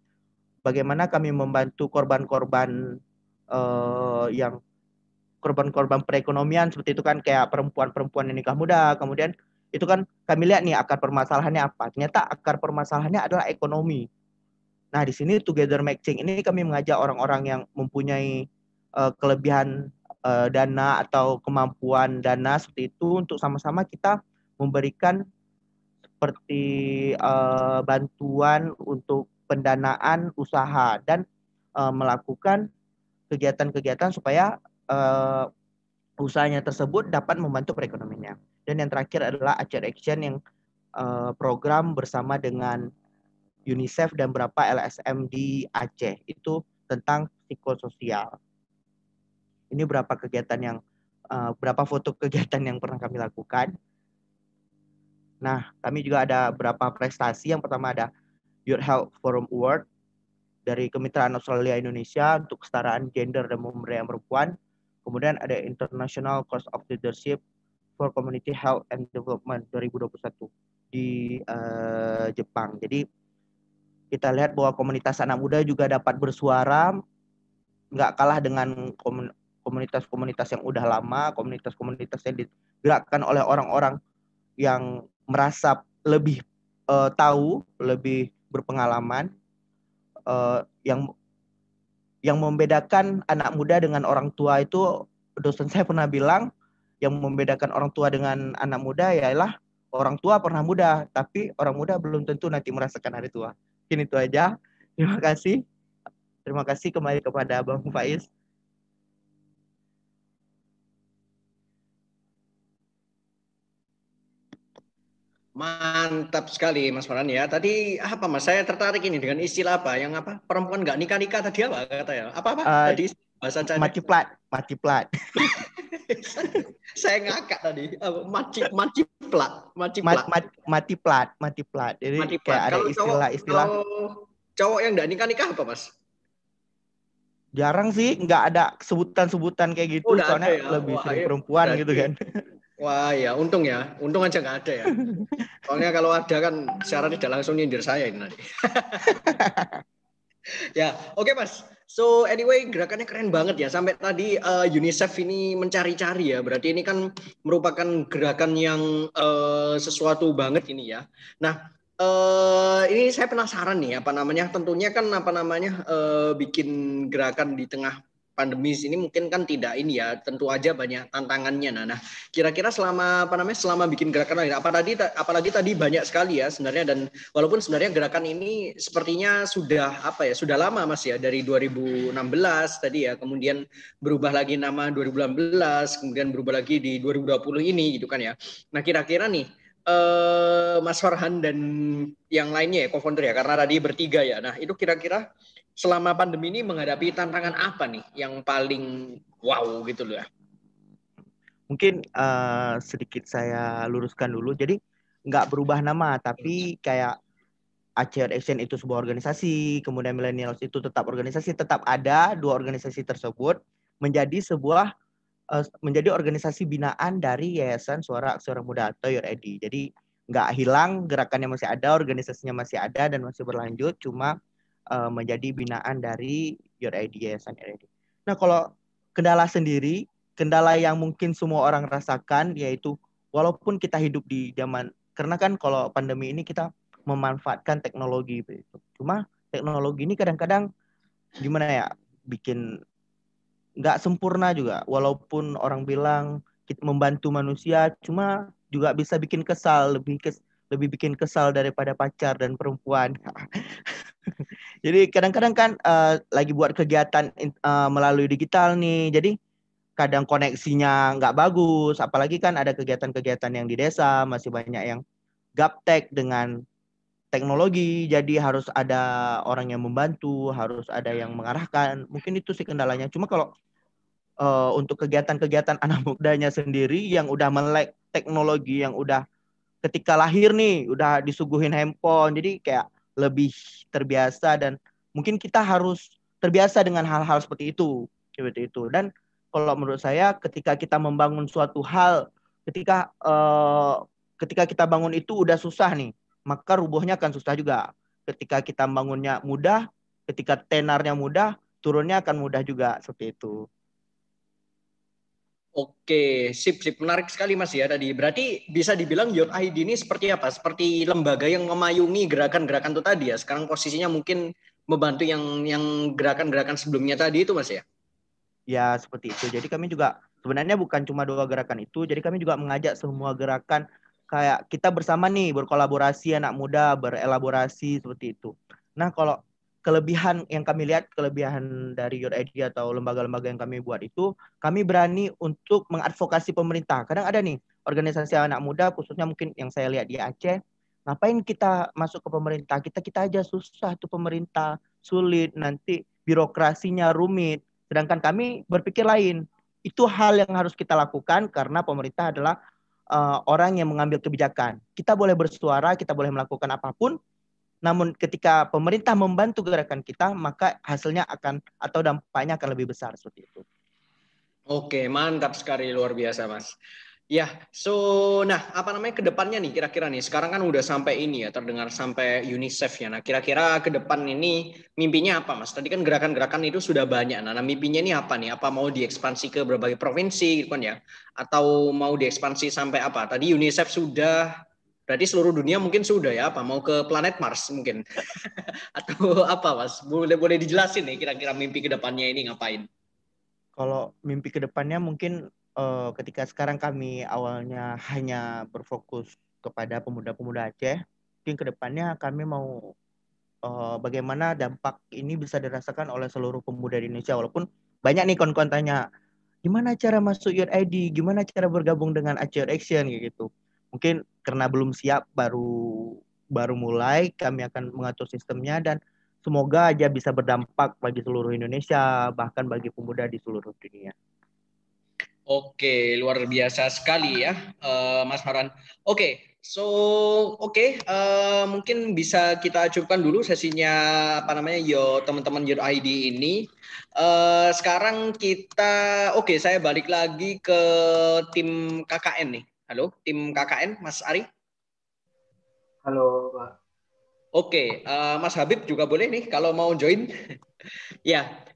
bagaimana kami membantu korban-korban uh, yang korban-korban perekonomian seperti itu kan kayak perempuan-perempuan yang nikah muda. Kemudian itu kan kami lihat nih akar permasalahannya apa. Ternyata akar permasalahannya adalah ekonomi. Nah di sini together matching ini kami mengajak orang-orang yang mempunyai uh, kelebihan uh, dana atau kemampuan dana seperti itu untuk sama-sama kita memberikan seperti uh, bantuan untuk pendanaan usaha dan uh, melakukan kegiatan-kegiatan supaya uh, usahanya tersebut dapat membantu perekonomiannya. Dan yang terakhir adalah Aceh Action yang uh, program bersama dengan UNICEF dan beberapa LSM di Aceh itu tentang psikososial. Ini berapa kegiatan yang uh, berapa foto kegiatan yang pernah kami lakukan. Nah, kami juga ada berapa prestasi. Yang pertama ada Youth Health Forum Award dari Kemitraan Australia Indonesia untuk kesetaraan gender dan pemberdayaan perempuan. Kemudian ada International Course of Leadership for Community Health and Development 2021 di uh, Jepang. Jadi kita lihat bahwa komunitas anak muda juga dapat bersuara nggak kalah dengan komunitas-komunitas yang udah lama, komunitas-komunitas yang digerakkan oleh orang-orang yang merasa lebih uh, tahu, lebih berpengalaman uh, yang yang membedakan anak muda dengan orang tua itu dosen saya pernah bilang yang membedakan orang tua dengan anak muda ialah orang tua pernah muda tapi orang muda belum tentu nanti merasakan hari tua. Mungkin itu aja. Terima kasih. Terima kasih kembali kepada Bang Faiz. Mantap sekali Mas Farhan ya. Tadi apa Mas? Saya tertarik ini dengan istilah apa? Yang apa? Perempuan nggak nikah nikah tadi apa kata ya? Apa apa? Uh, tadi bahasa Cina. Mati plat, mati plat. [laughs] saya ngakak tadi. Mati mati plat, mati plat. Mat, mati plat, mati plat. Jadi mati plat. kayak ada istilah-istilah. Cowok yang nggak nikah nikah apa Mas? Jarang sih, nggak ada sebutan-sebutan kayak gitu. Oh, soalnya ya? lebih Wah, sering iya. perempuan gitu kan. [laughs] Wah ya, untung ya. Untung aja nggak ada ya. [laughs] Soalnya kalau ada kan secara tidak langsung nyindir saya ini nanti. [laughs] ya, oke okay, Mas. So anyway, gerakannya keren banget ya. Sampai tadi uh, UNICEF ini mencari-cari ya. Berarti ini kan merupakan gerakan yang uh, sesuatu banget ini ya. Nah, uh, ini saya penasaran nih apa namanya. Tentunya kan apa namanya uh, bikin gerakan di tengah pandemi ini mungkin kan tidak ini ya tentu aja banyak tantangannya. Nah, nah kira-kira selama apa namanya selama bikin gerakan lain apalagi apalagi tadi banyak sekali ya sebenarnya dan walaupun sebenarnya gerakan ini sepertinya sudah apa ya sudah lama Mas ya dari 2016 tadi ya kemudian berubah lagi nama 2018 kemudian berubah lagi di 2020 ini gitu kan ya. Nah kira-kira nih eh, Mas Farhan dan yang lainnya ya co-founder ya karena tadi bertiga ya. Nah itu kira-kira selama pandemi ini menghadapi tantangan apa nih yang paling wow gitu loh ya? Mungkin uh, sedikit saya luruskan dulu. Jadi nggak berubah nama, tapi kayak Aceh Action itu sebuah organisasi, kemudian Millennials itu tetap organisasi, tetap ada dua organisasi tersebut menjadi sebuah uh, menjadi organisasi binaan dari Yayasan Suara Aksara Muda atau YOREDI. Jadi nggak hilang, gerakannya masih ada, organisasinya masih ada dan masih berlanjut, cuma uh, menjadi binaan dari YOREDI, Yayasan YOREDI. Nah kalau kendala sendiri, kendala yang mungkin semua orang rasakan yaitu walaupun kita hidup di zaman karena kan kalau pandemi ini kita memanfaatkan teknologi itu. Cuma teknologi ini kadang-kadang gimana ya bikin nggak sempurna juga. Walaupun orang bilang kita membantu manusia, cuma juga bisa bikin kesal lebih kes, lebih bikin kesal daripada pacar dan perempuan. [laughs] jadi kadang-kadang kan uh, lagi buat kegiatan uh, melalui digital nih. Jadi kadang koneksinya nggak bagus. Apalagi kan ada kegiatan-kegiatan yang di desa masih banyak yang gaptek dengan teknologi jadi harus ada orang yang membantu harus ada yang mengarahkan mungkin itu sih kendalanya cuma kalau uh, untuk kegiatan-kegiatan [laughs] anak mudanya sendiri yang udah melek teknologi yang udah ketika lahir nih udah disuguhin handphone jadi kayak lebih terbiasa dan mungkin kita harus terbiasa dengan hal-hal seperti itu seperti itu dan kalau menurut saya ketika kita membangun suatu hal ketika uh, ketika kita bangun itu udah susah nih maka rubuhnya akan susah juga. Ketika kita bangunnya mudah, ketika tenarnya mudah, turunnya akan mudah juga seperti itu. Oke, sip sip menarik sekali Mas ya tadi. Berarti bisa dibilang Your ID ini seperti apa? Seperti lembaga yang memayungi gerakan-gerakan itu tadi ya. Sekarang posisinya mungkin membantu yang yang gerakan-gerakan sebelumnya tadi itu Mas ya. Ya, seperti itu. Jadi kami juga sebenarnya bukan cuma dua gerakan itu, jadi kami juga mengajak semua gerakan kayak kita bersama nih berkolaborasi anak muda berelaborasi seperti itu. Nah kalau kelebihan yang kami lihat kelebihan dari Your ID atau lembaga-lembaga yang kami buat itu kami berani untuk mengadvokasi pemerintah. Kadang ada nih organisasi anak muda khususnya mungkin yang saya lihat di Aceh ngapain kita masuk ke pemerintah kita kita aja susah tuh pemerintah sulit nanti birokrasinya rumit sedangkan kami berpikir lain itu hal yang harus kita lakukan karena pemerintah adalah uh, orang yang mengambil kebijakan. Kita boleh bersuara, kita boleh melakukan apa pun, namun ketika pemerintah membantu gerakan kita, maka hasilnya akan atau dampaknya akan lebih besar seperti itu. Oke, mantap sekali luar biasa, Mas. Ya, so nah apa namanya ke depannya nih kira-kira nih sekarang kan udah sampai ini ya terdengar sampai UNICEF ya. Nah kira-kira ke depan ini mimpinya apa mas? Tadi kan gerakan-gerakan itu sudah banyak. Nah, nah mimpinya ini apa nih? Apa mau diekspansi ke berbagai provinsi gitu kan ya? Atau mau diekspansi sampai apa? Tadi UNICEF sudah berarti seluruh dunia mungkin sudah ya apa? Mau ke planet Mars mungkin. [laughs] Atau apa mas? Boleh boleh dijelasin nih kira-kira mimpi ke depannya ini ngapain? Kalau mimpi ke depannya mungkin uh, ketika sekarang kami awalnya hanya berfokus kepada pemuda-pemuda Aceh, mungkin ke depannya kami mau uh, bagaimana dampak ini bisa dirasakan oleh seluruh pemuda di Indonesia. Walaupun banyak nih kon-kon gimana cara masuk Your ID, gimana cara bergabung dengan Aceh Action? gitu. Mungkin karena belum siap baru baru mulai, kami akan mengatur sistemnya dan semoga aja bisa berdampak bagi seluruh Indonesia bahkan bagi pemuda di seluruh dunia. Oke, luar biasa sekali ya, uh, Mas Farhan. Oke, so oke, okay, uh, eh, mungkin bisa kita cukupkan dulu sesinya apa namanya yo teman-teman Your ID ini. Uh, sekarang kita, oke, okay, saya balik lagi ke tim KKN nih. Halo, tim KKN, Mas Ari. Halo, Pak. Oke, okay, uh, Mas Habib juga boleh nih kalau mau join. [laughs] ya,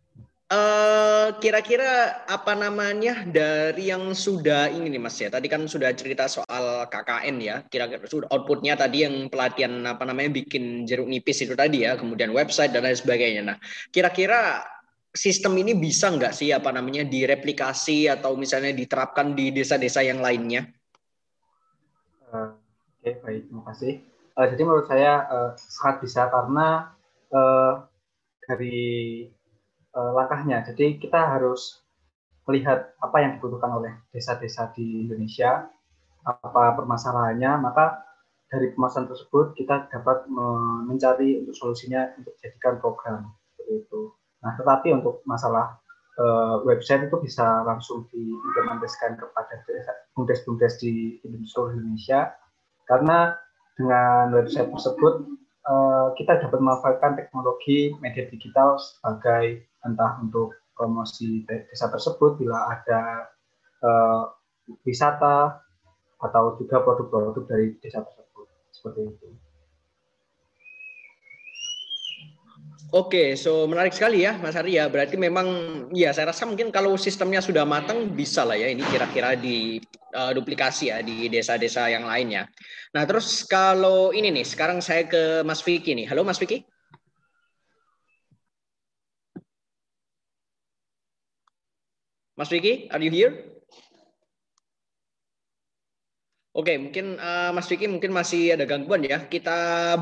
Eh, kira-kira apa namanya dari yang sudah ini nih Mas ya. Tadi kan sudah cerita soal KKN ya. Kira-kira sudah outputnya tadi yang pelatihan apa namanya bikin jeruk nipis itu tadi ya. Kemudian website dan lain sebagainya. Nah, kira-kira sistem ini bisa nggak sih apa namanya direplikasi atau misalnya diterapkan di desa-desa yang lainnya? Oke baik terima kasih. Uh, jadi menurut saya uh, sangat bisa karena uh, dari uh, langkahnya. Jadi kita harus melihat apa yang dibutuhkan oleh desa-desa di Indonesia, apa permasalahannya, maka dari permasalahan tersebut kita dapat mencari untuk solusinya untuk jadikan program. seperti itu. Nah, tetapi untuk masalah uh, website itu bisa langsung diimplementasikan kepada bumdes-bumdes di seluruh Indonesia karena dengan website tersebut uh, kita dapat memanfaatkan teknologi media digital sebagai entah untuk promosi desa tersebut bila ada uh, wisata atau juga produk-produk dari desa tersebut seperti itu. Oke, so menarik sekali ya Mas Arya. Berarti memang ya saya rasa mungkin kalau sistemnya sudah matang bisa lah ya ini kira-kira di uh, duplikasi ya di desa-desa yang lainnya. Nah terus kalau ini nih sekarang saya ke Mas Vicky nih. Halo Mas Vicky. Mas Vicky, are you here? Oke, mungkin uh, Mas Vicky mungkin masih ada gangguan ya. Kita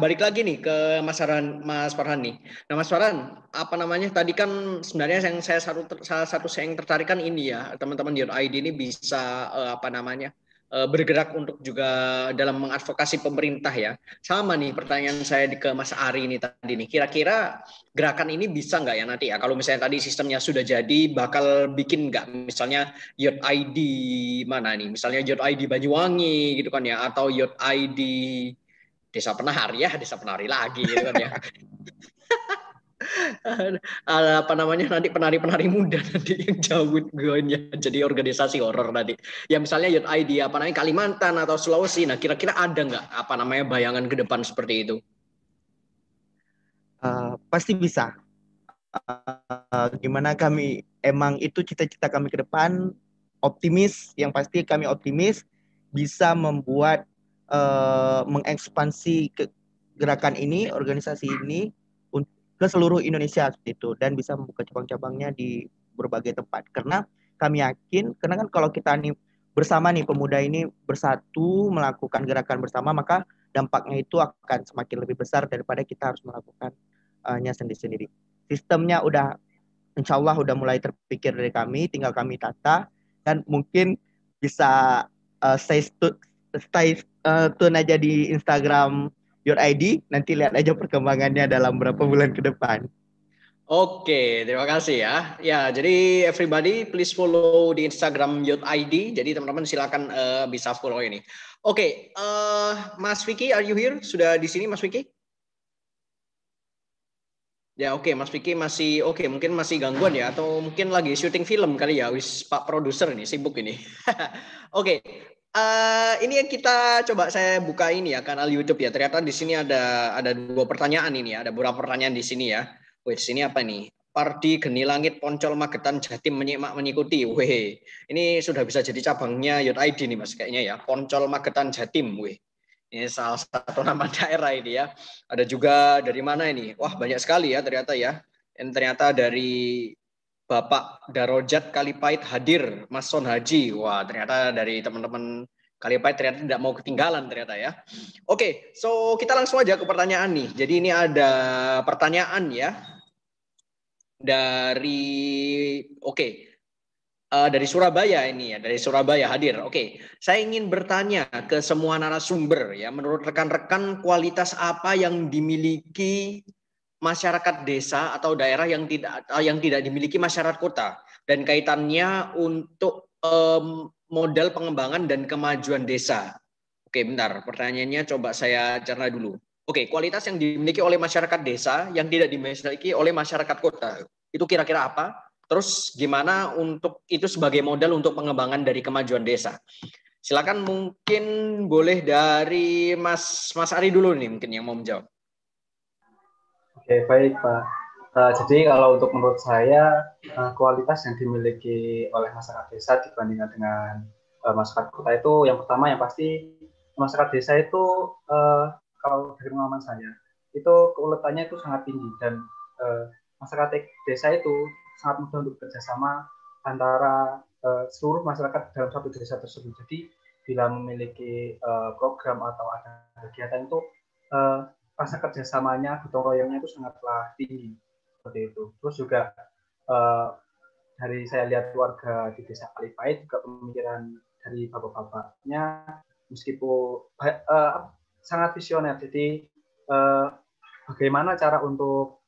balik lagi nih ke Mas Farhan, Mas Farhan nih. Nah, Mas Farhan, apa namanya? Tadi kan sebenarnya yang saya satu salah satu saya yang tertarik kan ini ya, teman-teman di ID ini bisa uh, apa namanya? Eh, bergerak untuk juga dalam mengadvokasi pemerintah ya. Sama nih pertanyaan saya ke Mas Ari ini tadi nih. Kira-kira gerakan ini bisa nggak ya nanti ya? Kalau misalnya tadi sistemnya sudah jadi, bakal bikin nggak misalnya Yot ID mana nih? Misalnya Yot ID Banyuwangi gitu kan ya, atau Yot ID Desa Penari ya, Desa Penari lagi gitu kan ya. [laughs] apa namanya nanti penari-penari muda [laughs] nanti yang jauh gonya jadi organisasi horor nanti. Ya misalnya Youth ID apa namanya Kalimantan atau Sulawesi. Nah kira-kira ada nggak apa namanya bayangan ke depan seperti itu? Uh, pasti bisa. Uh, gimana kami emang itu cita-cita kami ke depan optimis. Yang pasti kami optimis bisa membuat uh, mengekspansi ke gerakan ini, organisasi ini ke seluruh Indonesia seperti itu dan bisa membuka cabang-cabangnya di berbagai tempat. Karena kami yakin, karena kan kalau kita nih bersama nih pemuda ini bersatu melakukan gerakan bersama, maka dampaknya itu akan semakin lebih besar daripada kita harus melakukannya sendiri-sendiri. Sistemnya udah, insya Allah udah mulai terpikir dari kami, tinggal kami tata dan mungkin bisa uh, stay, stay uh, tune aja di Instagram Your ID. Nanti lihat aja perkembangannya dalam beberapa bulan ke depan. Oke, terima kasih ya. Ya, jadi everybody please follow di Instagram Youth ID. Jadi teman-teman silakan uh, bisa follow ini. Oke, uh, Mas Vicky, are you here? Sudah di sini, Mas Vicky? Ya oke, okay. Mas Vicky masih oke, okay. mungkin masih gangguan ya, atau mungkin lagi syuting film kali ya, wis Pak produser ini sibuk ini. [laughs] oke. Uh, ini yang kita coba saya buka ini ya kanal YouTube ya. Ternyata di sini ada ada dua pertanyaan ini ya. Ada beberapa pertanyaan di sini ya. Wih, sini apa nih? Pardi Geni Langit Poncol Magetan Jatim menyimak mengikuti. Wih, ini sudah bisa jadi cabangnya Yot ID nih Mas kayaknya ya. Poncol Magetan Jatim. Wih. Ini salah satu nama [laughs] daerah ini ya. Ada juga dari mana ini? Wah, banyak sekali ya ternyata ya. Dan ternyata dari Bapak Darojat Kalipait hadir, Mas Son Haji. Wah, ternyata dari teman-teman Kalipait ternyata tidak mau ketinggalan ternyata ya. Oke, so kita langsung aja ke pertanyaan nih. Jadi ini ada pertanyaan ya dari oke okay. uh, dari Surabaya ini ya dari Surabaya hadir. Oke, okay. saya ingin bertanya ke semua narasumber ya. Menurut rekan-rekan kualitas apa yang dimiliki masyarakat desa atau daerah yang tidak yang tidak dimiliki masyarakat kota dan kaitannya untuk um, modal pengembangan dan kemajuan desa. Oke, bentar. Pertanyaannya coba saya cerna dulu. Oke, kualitas yang dimiliki oleh masyarakat desa yang tidak dimiliki oleh masyarakat kota. Itu kira-kira apa? Terus gimana untuk itu sebagai modal untuk pengembangan dari kemajuan desa? Silakan mungkin boleh dari Mas Mas Ari dulu nih mungkin yang mau menjawab. Oke, baik Pak. Uh, jadi kalau untuk menurut saya uh, kualitas yang dimiliki oleh masyarakat desa dibandingkan dengan uh, masyarakat kota itu yang pertama yang pasti masyarakat desa itu kalau dari pengalaman saya itu keuletannya itu sangat tinggi dan masyarakat desa itu sangat mudah untuk bekerjasama antara uh, seluruh masyarakat dalam satu desa tersebut. Jadi bila memiliki program atau ada kegiatan itu rasa kerjasamanya, gotong royongnya itu sangatlah tinggi seperti itu. Terus juga uh, dari saya lihat warga di desa Kalipait juga pemikiran dari bapak-bapaknya meskipun uh, sangat visioner. Jadi uh, bagaimana cara untuk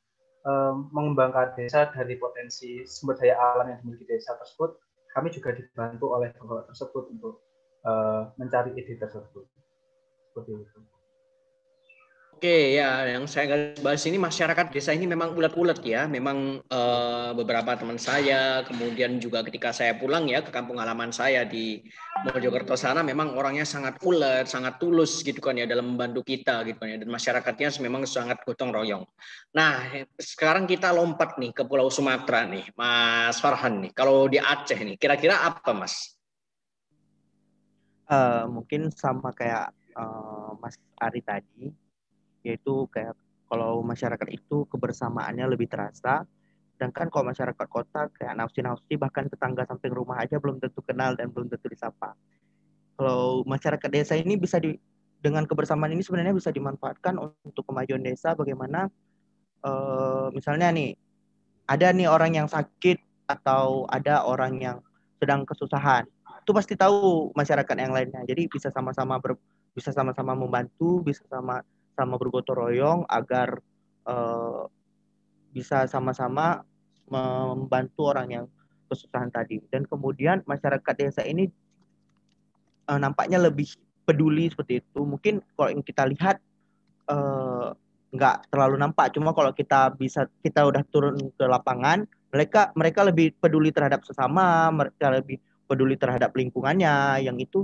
mengembangkan desa dari potensi sumber daya alam yang dimiliki desa tersebut, kami juga dibantu oleh bapak tersebut untuk uh, mencari ide tersebut. Seperti itu. Oke ya, yang saya garis bahas ini masyarakat desa ini memang ulet-ulet ya. Memang uh, beberapa teman saya, kemudian juga ketika saya pulang ya ke kampung halaman saya di Mojokerto sana, memang orangnya sangat ulet, sangat tulus gitu kan ya dalam membantu kita gitu kan ya. Dan masyarakatnya memang sangat gotong royong. Nah, sekarang kita lompat nih ke Pulau Sumatera nih, Mas Farhan nih. Kalau di Aceh nih, kira-kira apa Mas? Uh, mungkin sama kayak uh, Mas Ari tadi yaitu kayak kalau masyarakat itu kebersamaannya lebih terasa. Sedangkan kalau masyarakat kota kayak nausi-nausi bahkan tetangga samping rumah aja belum tentu kenal dan belum tentu disapa. Kalau masyarakat desa ini bisa di dengan kebersamaan ini sebenarnya bisa dimanfaatkan untuk kemajuan desa bagaimana uh, misalnya nih ada nih orang yang sakit atau ada orang yang sedang kesusahan itu pasti tahu masyarakat yang lainnya. Jadi bisa sama-sama ber, bisa sama-sama membantu bisa sama sama bergotong royong agar uh, bisa sama-sama membantu orang yang kesusahan tadi. Dan kemudian masyarakat desa ini uh, nampaknya lebih peduli seperti itu. Mungkin kalau yang kita lihat uh, terlalu nampak. Cuma kalau kita bisa kita udah turun ke lapangan, mereka mereka lebih peduli terhadap sesama, mereka lebih peduli terhadap lingkungannya. Yang itu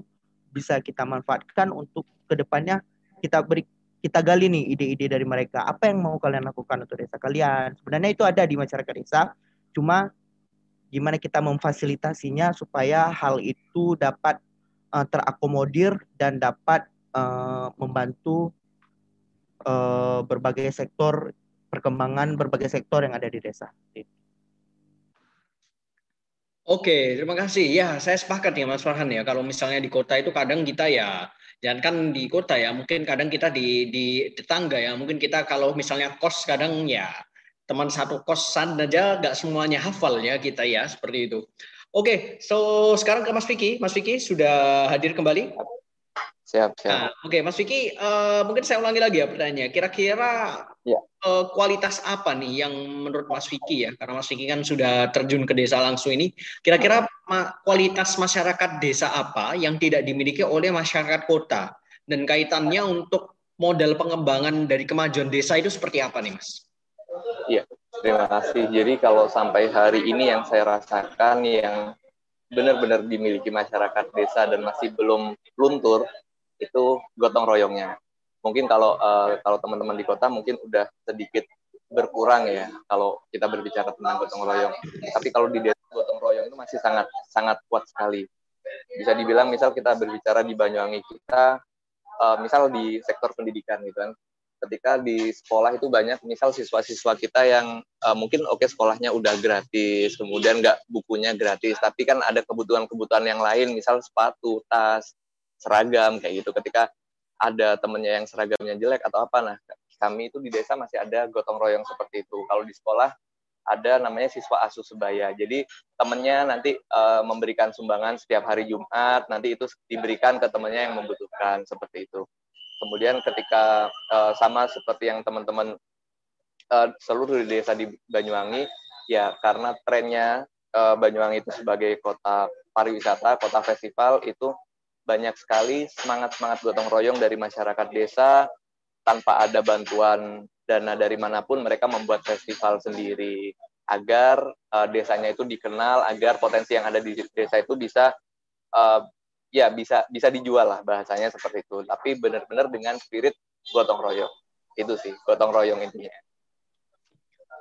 bisa kita manfaatkan untuk ke depannya kita beri kita gali nih ide-ide dari mereka. Apa yang mau kalian lakukan untuk desa kalian? Sebenarnya itu ada di masyarakat desa, cuma gimana kita memfasilitasinya supaya hal itu dapat uh, terakomodir dan dapat uh, membantu uh, berbagai sektor perkembangan berbagai sektor yang ada di desa. Oke, terima kasih. Ya, saya sepakat ya Mas Farhan ya. Kalau misalnya di kota itu kadang kita ya Jangan kan di kota ya, mungkin kadang kita di, di tetangga ya, mungkin kita kalau misalnya kos kadang ya teman satu kosan aja nggak semuanya hafal ya kita ya seperti itu. Oke, so sekarang ke Mas Vicky. Mas Vicky sudah hadir kembali? Siap, siap. Nah, Oke, okay, Mas Vicky, uh, mungkin saya ulangi lagi ya pertanyaannya. Kira-kira ya. uh, kualitas apa nih yang menurut Mas Vicky ya? Karena Mas Vicky kan sudah terjun ke desa langsung ini. Kira-kira ma kualitas masyarakat desa apa yang tidak dimiliki oleh masyarakat kota? Dan kaitannya untuk model pengembangan dari kemajuan desa itu seperti apa nih, Mas? Iya, terima kasih. Jadi kalau sampai hari ini yang saya rasakan yang benar-benar dimiliki masyarakat desa dan masih belum luntur itu gotong royongnya. Mungkin kalau uh, kalau teman-teman di kota mungkin udah sedikit berkurang ya kalau kita berbicara tentang gotong royong. Tapi kalau di desa gotong royong itu masih sangat sangat kuat sekali. Bisa dibilang misal kita berbicara di Banyuwangi kita uh, misal di sektor pendidikan gitu kan. Ketika di sekolah itu banyak misal siswa-siswa kita yang uh, mungkin oke okay, sekolahnya udah gratis, kemudian nggak bukunya gratis, tapi kan ada kebutuhan-kebutuhan yang lain, misal sepatu, tas, seragam kayak gitu ketika ada temennya yang seragamnya jelek atau apa nah kami itu di desa masih ada gotong royong seperti itu. Kalau di sekolah ada namanya siswa asuh sebaya. Jadi temennya nanti uh, memberikan sumbangan setiap hari Jumat nanti itu diberikan ke temennya yang membutuhkan seperti itu. Kemudian ketika uh, sama seperti yang teman-teman uh, seluruh di desa di Banyuwangi ya karena trennya Banyuwangi itu sebagai kota pariwisata kota festival itu banyak sekali semangat-semangat gotong royong dari masyarakat desa tanpa ada bantuan dana dari mana pun mereka membuat festival sendiri agar uh, desanya itu dikenal agar potensi yang ada di desa itu bisa uh, ya bisa bisa dijual lah bahasanya seperti itu. Tapi benar-benar dengan spirit gotong royong. Itu sih gotong royong intinya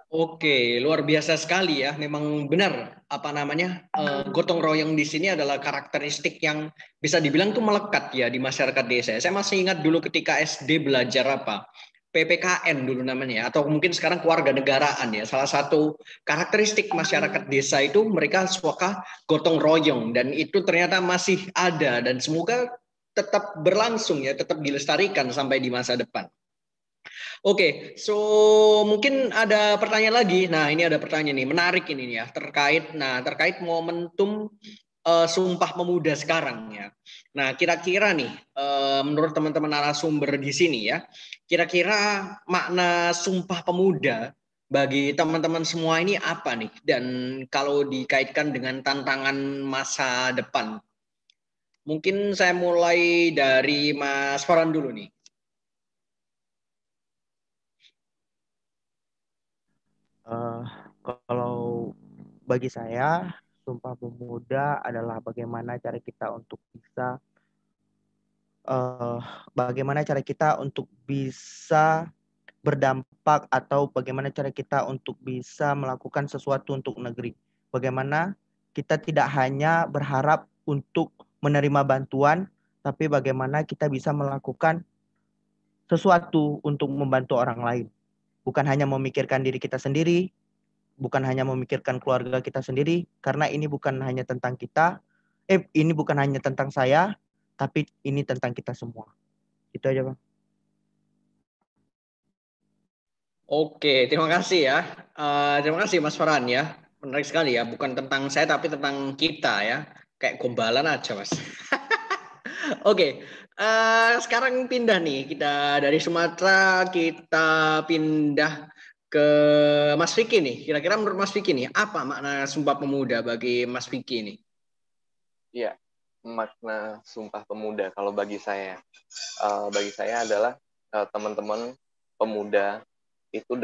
Oke, luar biasa sekali ya. Memang benar apa namanya uh, gotong royong di sini adalah karakteristik yang bisa dibilang tuh melekat ya di masyarakat desa. Saya masih ingat dulu ketika SD belajar apa PPKN dulu namanya atau mungkin sekarang keluarga negaraan ya. Salah satu karakteristik masyarakat desa itu mereka suka gotong royong dan itu ternyata masih ada dan semoga tetap berlangsung ya, tetap dilestarikan sampai di masa depan. Oke, okay, so mungkin ada pertanyaan lagi. Nah, ini ada pertanyaan nih, menarik ini ya, terkait nah terkait momentum uh, Sumpah Pemuda sekarang ya. Nah, kira-kira nih uh, menurut teman-teman narasumber di sini ya, kira-kira makna Sumpah Pemuda bagi teman-teman semua ini apa nih? Dan kalau dikaitkan dengan tantangan masa depan, mungkin saya mulai dari Mas Farhan dulu nih. Uh, kalau bagi saya, Sumpah Pemuda adalah bagaimana cara kita untuk bisa uh, bagaimana cara kita untuk bisa berdampak atau bagaimana cara kita untuk bisa melakukan sesuatu untuk negeri. Bagaimana kita tidak hanya berharap untuk menerima bantuan, tapi bagaimana kita bisa melakukan sesuatu untuk membantu orang lain. Bukan hanya memikirkan diri kita sendiri, bukan hanya memikirkan keluarga kita sendiri, karena ini bukan hanya tentang kita, eh ini bukan hanya tentang saya, tapi ini tentang kita semua. Itu aja, Bang. Oke, terima kasih ya. Uh, terima kasih Mas Farhan ya. Menarik sekali ya. Bukan tentang saya tapi tentang kita ya. Kayak gombalan aja Mas. [laughs] Oke, uh, sekarang pindah nih. Kita dari Sumatera kita pindah ke Mas Vicky nih. Kira-kira menurut Mas Vicky nih, apa makna Sumpah Pemuda bagi Mas Vicky nih? Iya, makna Sumpah Pemuda kalau bagi saya. Uh, bagi saya adalah uh, teman-teman pemuda itu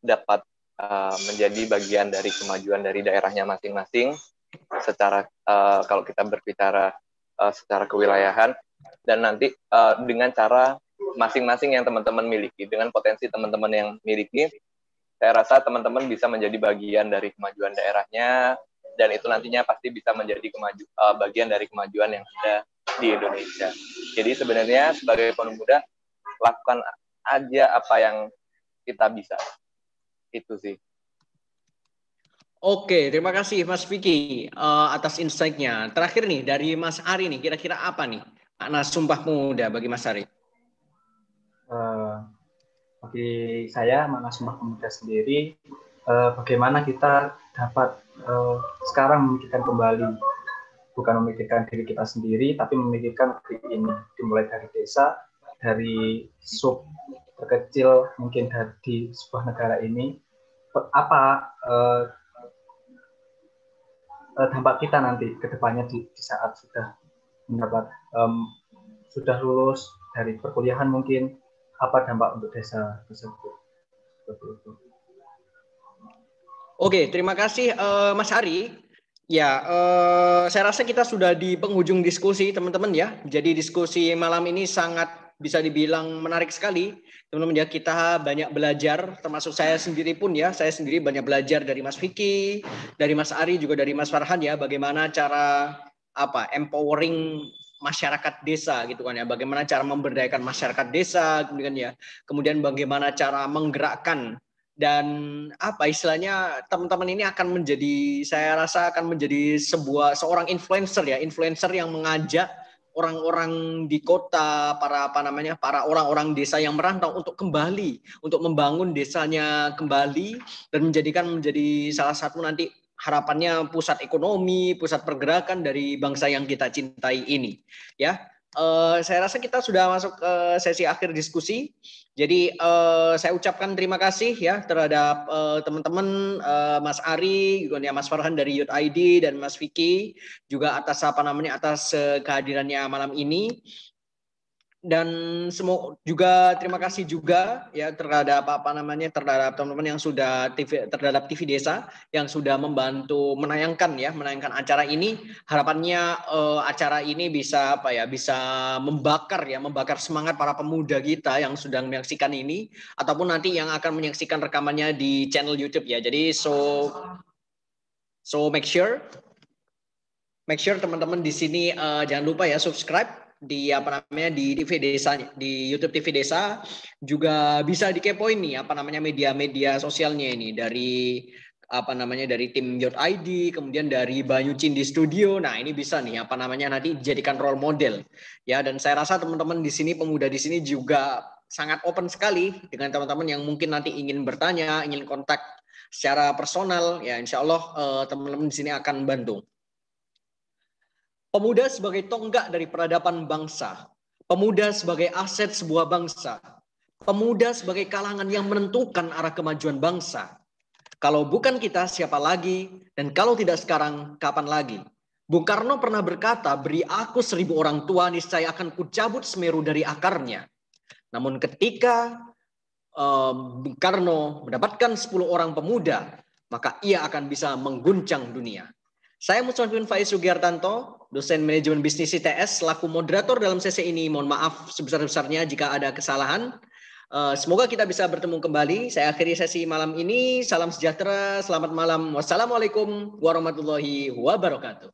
dapat uh, menjadi bagian dari kemajuan dari daerahnya masing-masing secara uh, kalau kita berbicara uh, secara kewilayahan dan nanti uh, dengan cara masing-masing yang teman-teman miliki dengan potensi teman-teman yang miliki saya rasa teman-teman bisa menjadi bagian dari kemajuan daerahnya dan itu nantinya pasti bisa menjadi kemaju uh, bagian dari kemajuan yang ada di Indonesia. Jadi sebenarnya sebagai pemuda lakukan aja apa yang kita bisa. Itu sih. Oke, terima kasih Mas Vicky uh, atas insight-nya. Terakhir nih dari Mas Ari nih, kira-kira apa nih makna Sumpah Pemuda bagi Mas Ari? Uh, bagi saya Sumpah Pemuda sendiri, uh, bagaimana kita dapat uh, sekarang memikirkan kembali, bukan memikirkan diri kita sendiri, tapi memikirkan diri ini, dimulai dari desa, dari sub terkecil mungkin di sebuah negara ini. Apa uh, dampak kita nanti ke depannya di, di saat sudah mendapat um, sudah lulus dari perkuliahan mungkin apa dampak untuk desa tersebut? Oke, terima kasih uh, Mas Ari. Ya, uh, saya rasa kita sudah di penghujung diskusi teman-teman ya. Jadi diskusi malam ini sangat bisa dibilang menarik sekali. Teman-teman ya kita banyak belajar. Termasuk saya sendiri pun ya. Saya sendiri banyak belajar dari Mas Vicky dari Mas Ari juga dari Mas Farhan ya. Bagaimana cara apa empowering masyarakat desa gitu kan ya. Bagaimana cara memberdayakan masyarakat desa kemudian ya. Kemudian bagaimana cara menggerakkan dan apa istilahnya teman-teman ini akan menjadi saya rasa akan menjadi sebuah seorang influencer ya. Influencer yang mengajak orang-orang di kota, para apa namanya, para orang-orang desa yang merantau untuk kembali, untuk membangun desanya kembali dan menjadikan menjadi salah satu nanti harapannya pusat ekonomi, pusat pergerakan dari bangsa yang kita cintai ini. Ya, uh, saya rasa kita sudah masuk ke sesi akhir diskusi. Jadi uh, saya ucapkan terima kasih ya terhadap uh, teman-teman uh, Mas Ari, juga Mas Farhan dari Youth ID dan Mas Vicky juga atas apa namanya atas uh, kehadirannya malam ini dan semua juga terima kasih juga ya terhadap apa namanya terhadap teman-teman yang sudah TV terhadap TV Desa yang sudah membantu menayangkan ya menayangkan acara ini. Harapannya uh, acara ini bisa apa ya bisa membakar ya membakar semangat para pemuda kita yang sedang menyaksikan ini ataupun nanti yang akan menyaksikan rekamannya di channel YouTube ya. Jadi so so make sure make sure teman-teman di sini uh, jangan lupa ya subscribe di apa namanya di TV Desa di YouTube TV Desa juga bisa dikepoin nih apa namanya media-media sosialnya ini dari apa namanya dari tim Youth ID, kemudian dari Banyu Cin di studio. Nah, ini bisa nih apa namanya nanti dijadikan role model. Ya, dan saya rasa teman-teman di sini pemuda di sini juga sangat open sekali dengan teman-teman yang mungkin nanti ingin bertanya, ingin kontak secara personal. Ya, insya Allah eh, teman-teman di sini akan bantu. Pemuda sebagai tonggak dari peradaban bangsa. Pemuda sebagai aset sebuah bangsa. pemuda sebagai kalangan yang menentukan arah kemajuan bangsa. Kalau bukan kita, siapa lagi? Dan kalau tidak sekarang, kapan lagi? Bung Karno pernah berkata, beri aku seribu orang tua, niscaya akan kucabut semeru dari akarnya. Namun ketika um, Bung Karno mendapatkan 10 orang pemuda, maka ia akan bisa mengguncang dunia. Saya Muslimin Faiz Sugiartanto, dosen manajemen bisnis ITS, selaku moderator dalam sesi ini. Mohon maaf sebesar-besarnya jika ada kesalahan. Eh, semoga kita bisa bertemu kembali. Saya akhiri sesi malam ini. Salam sejahtera, selamat malam. Wassalamualaikum warahmatullahi wabarakatuh.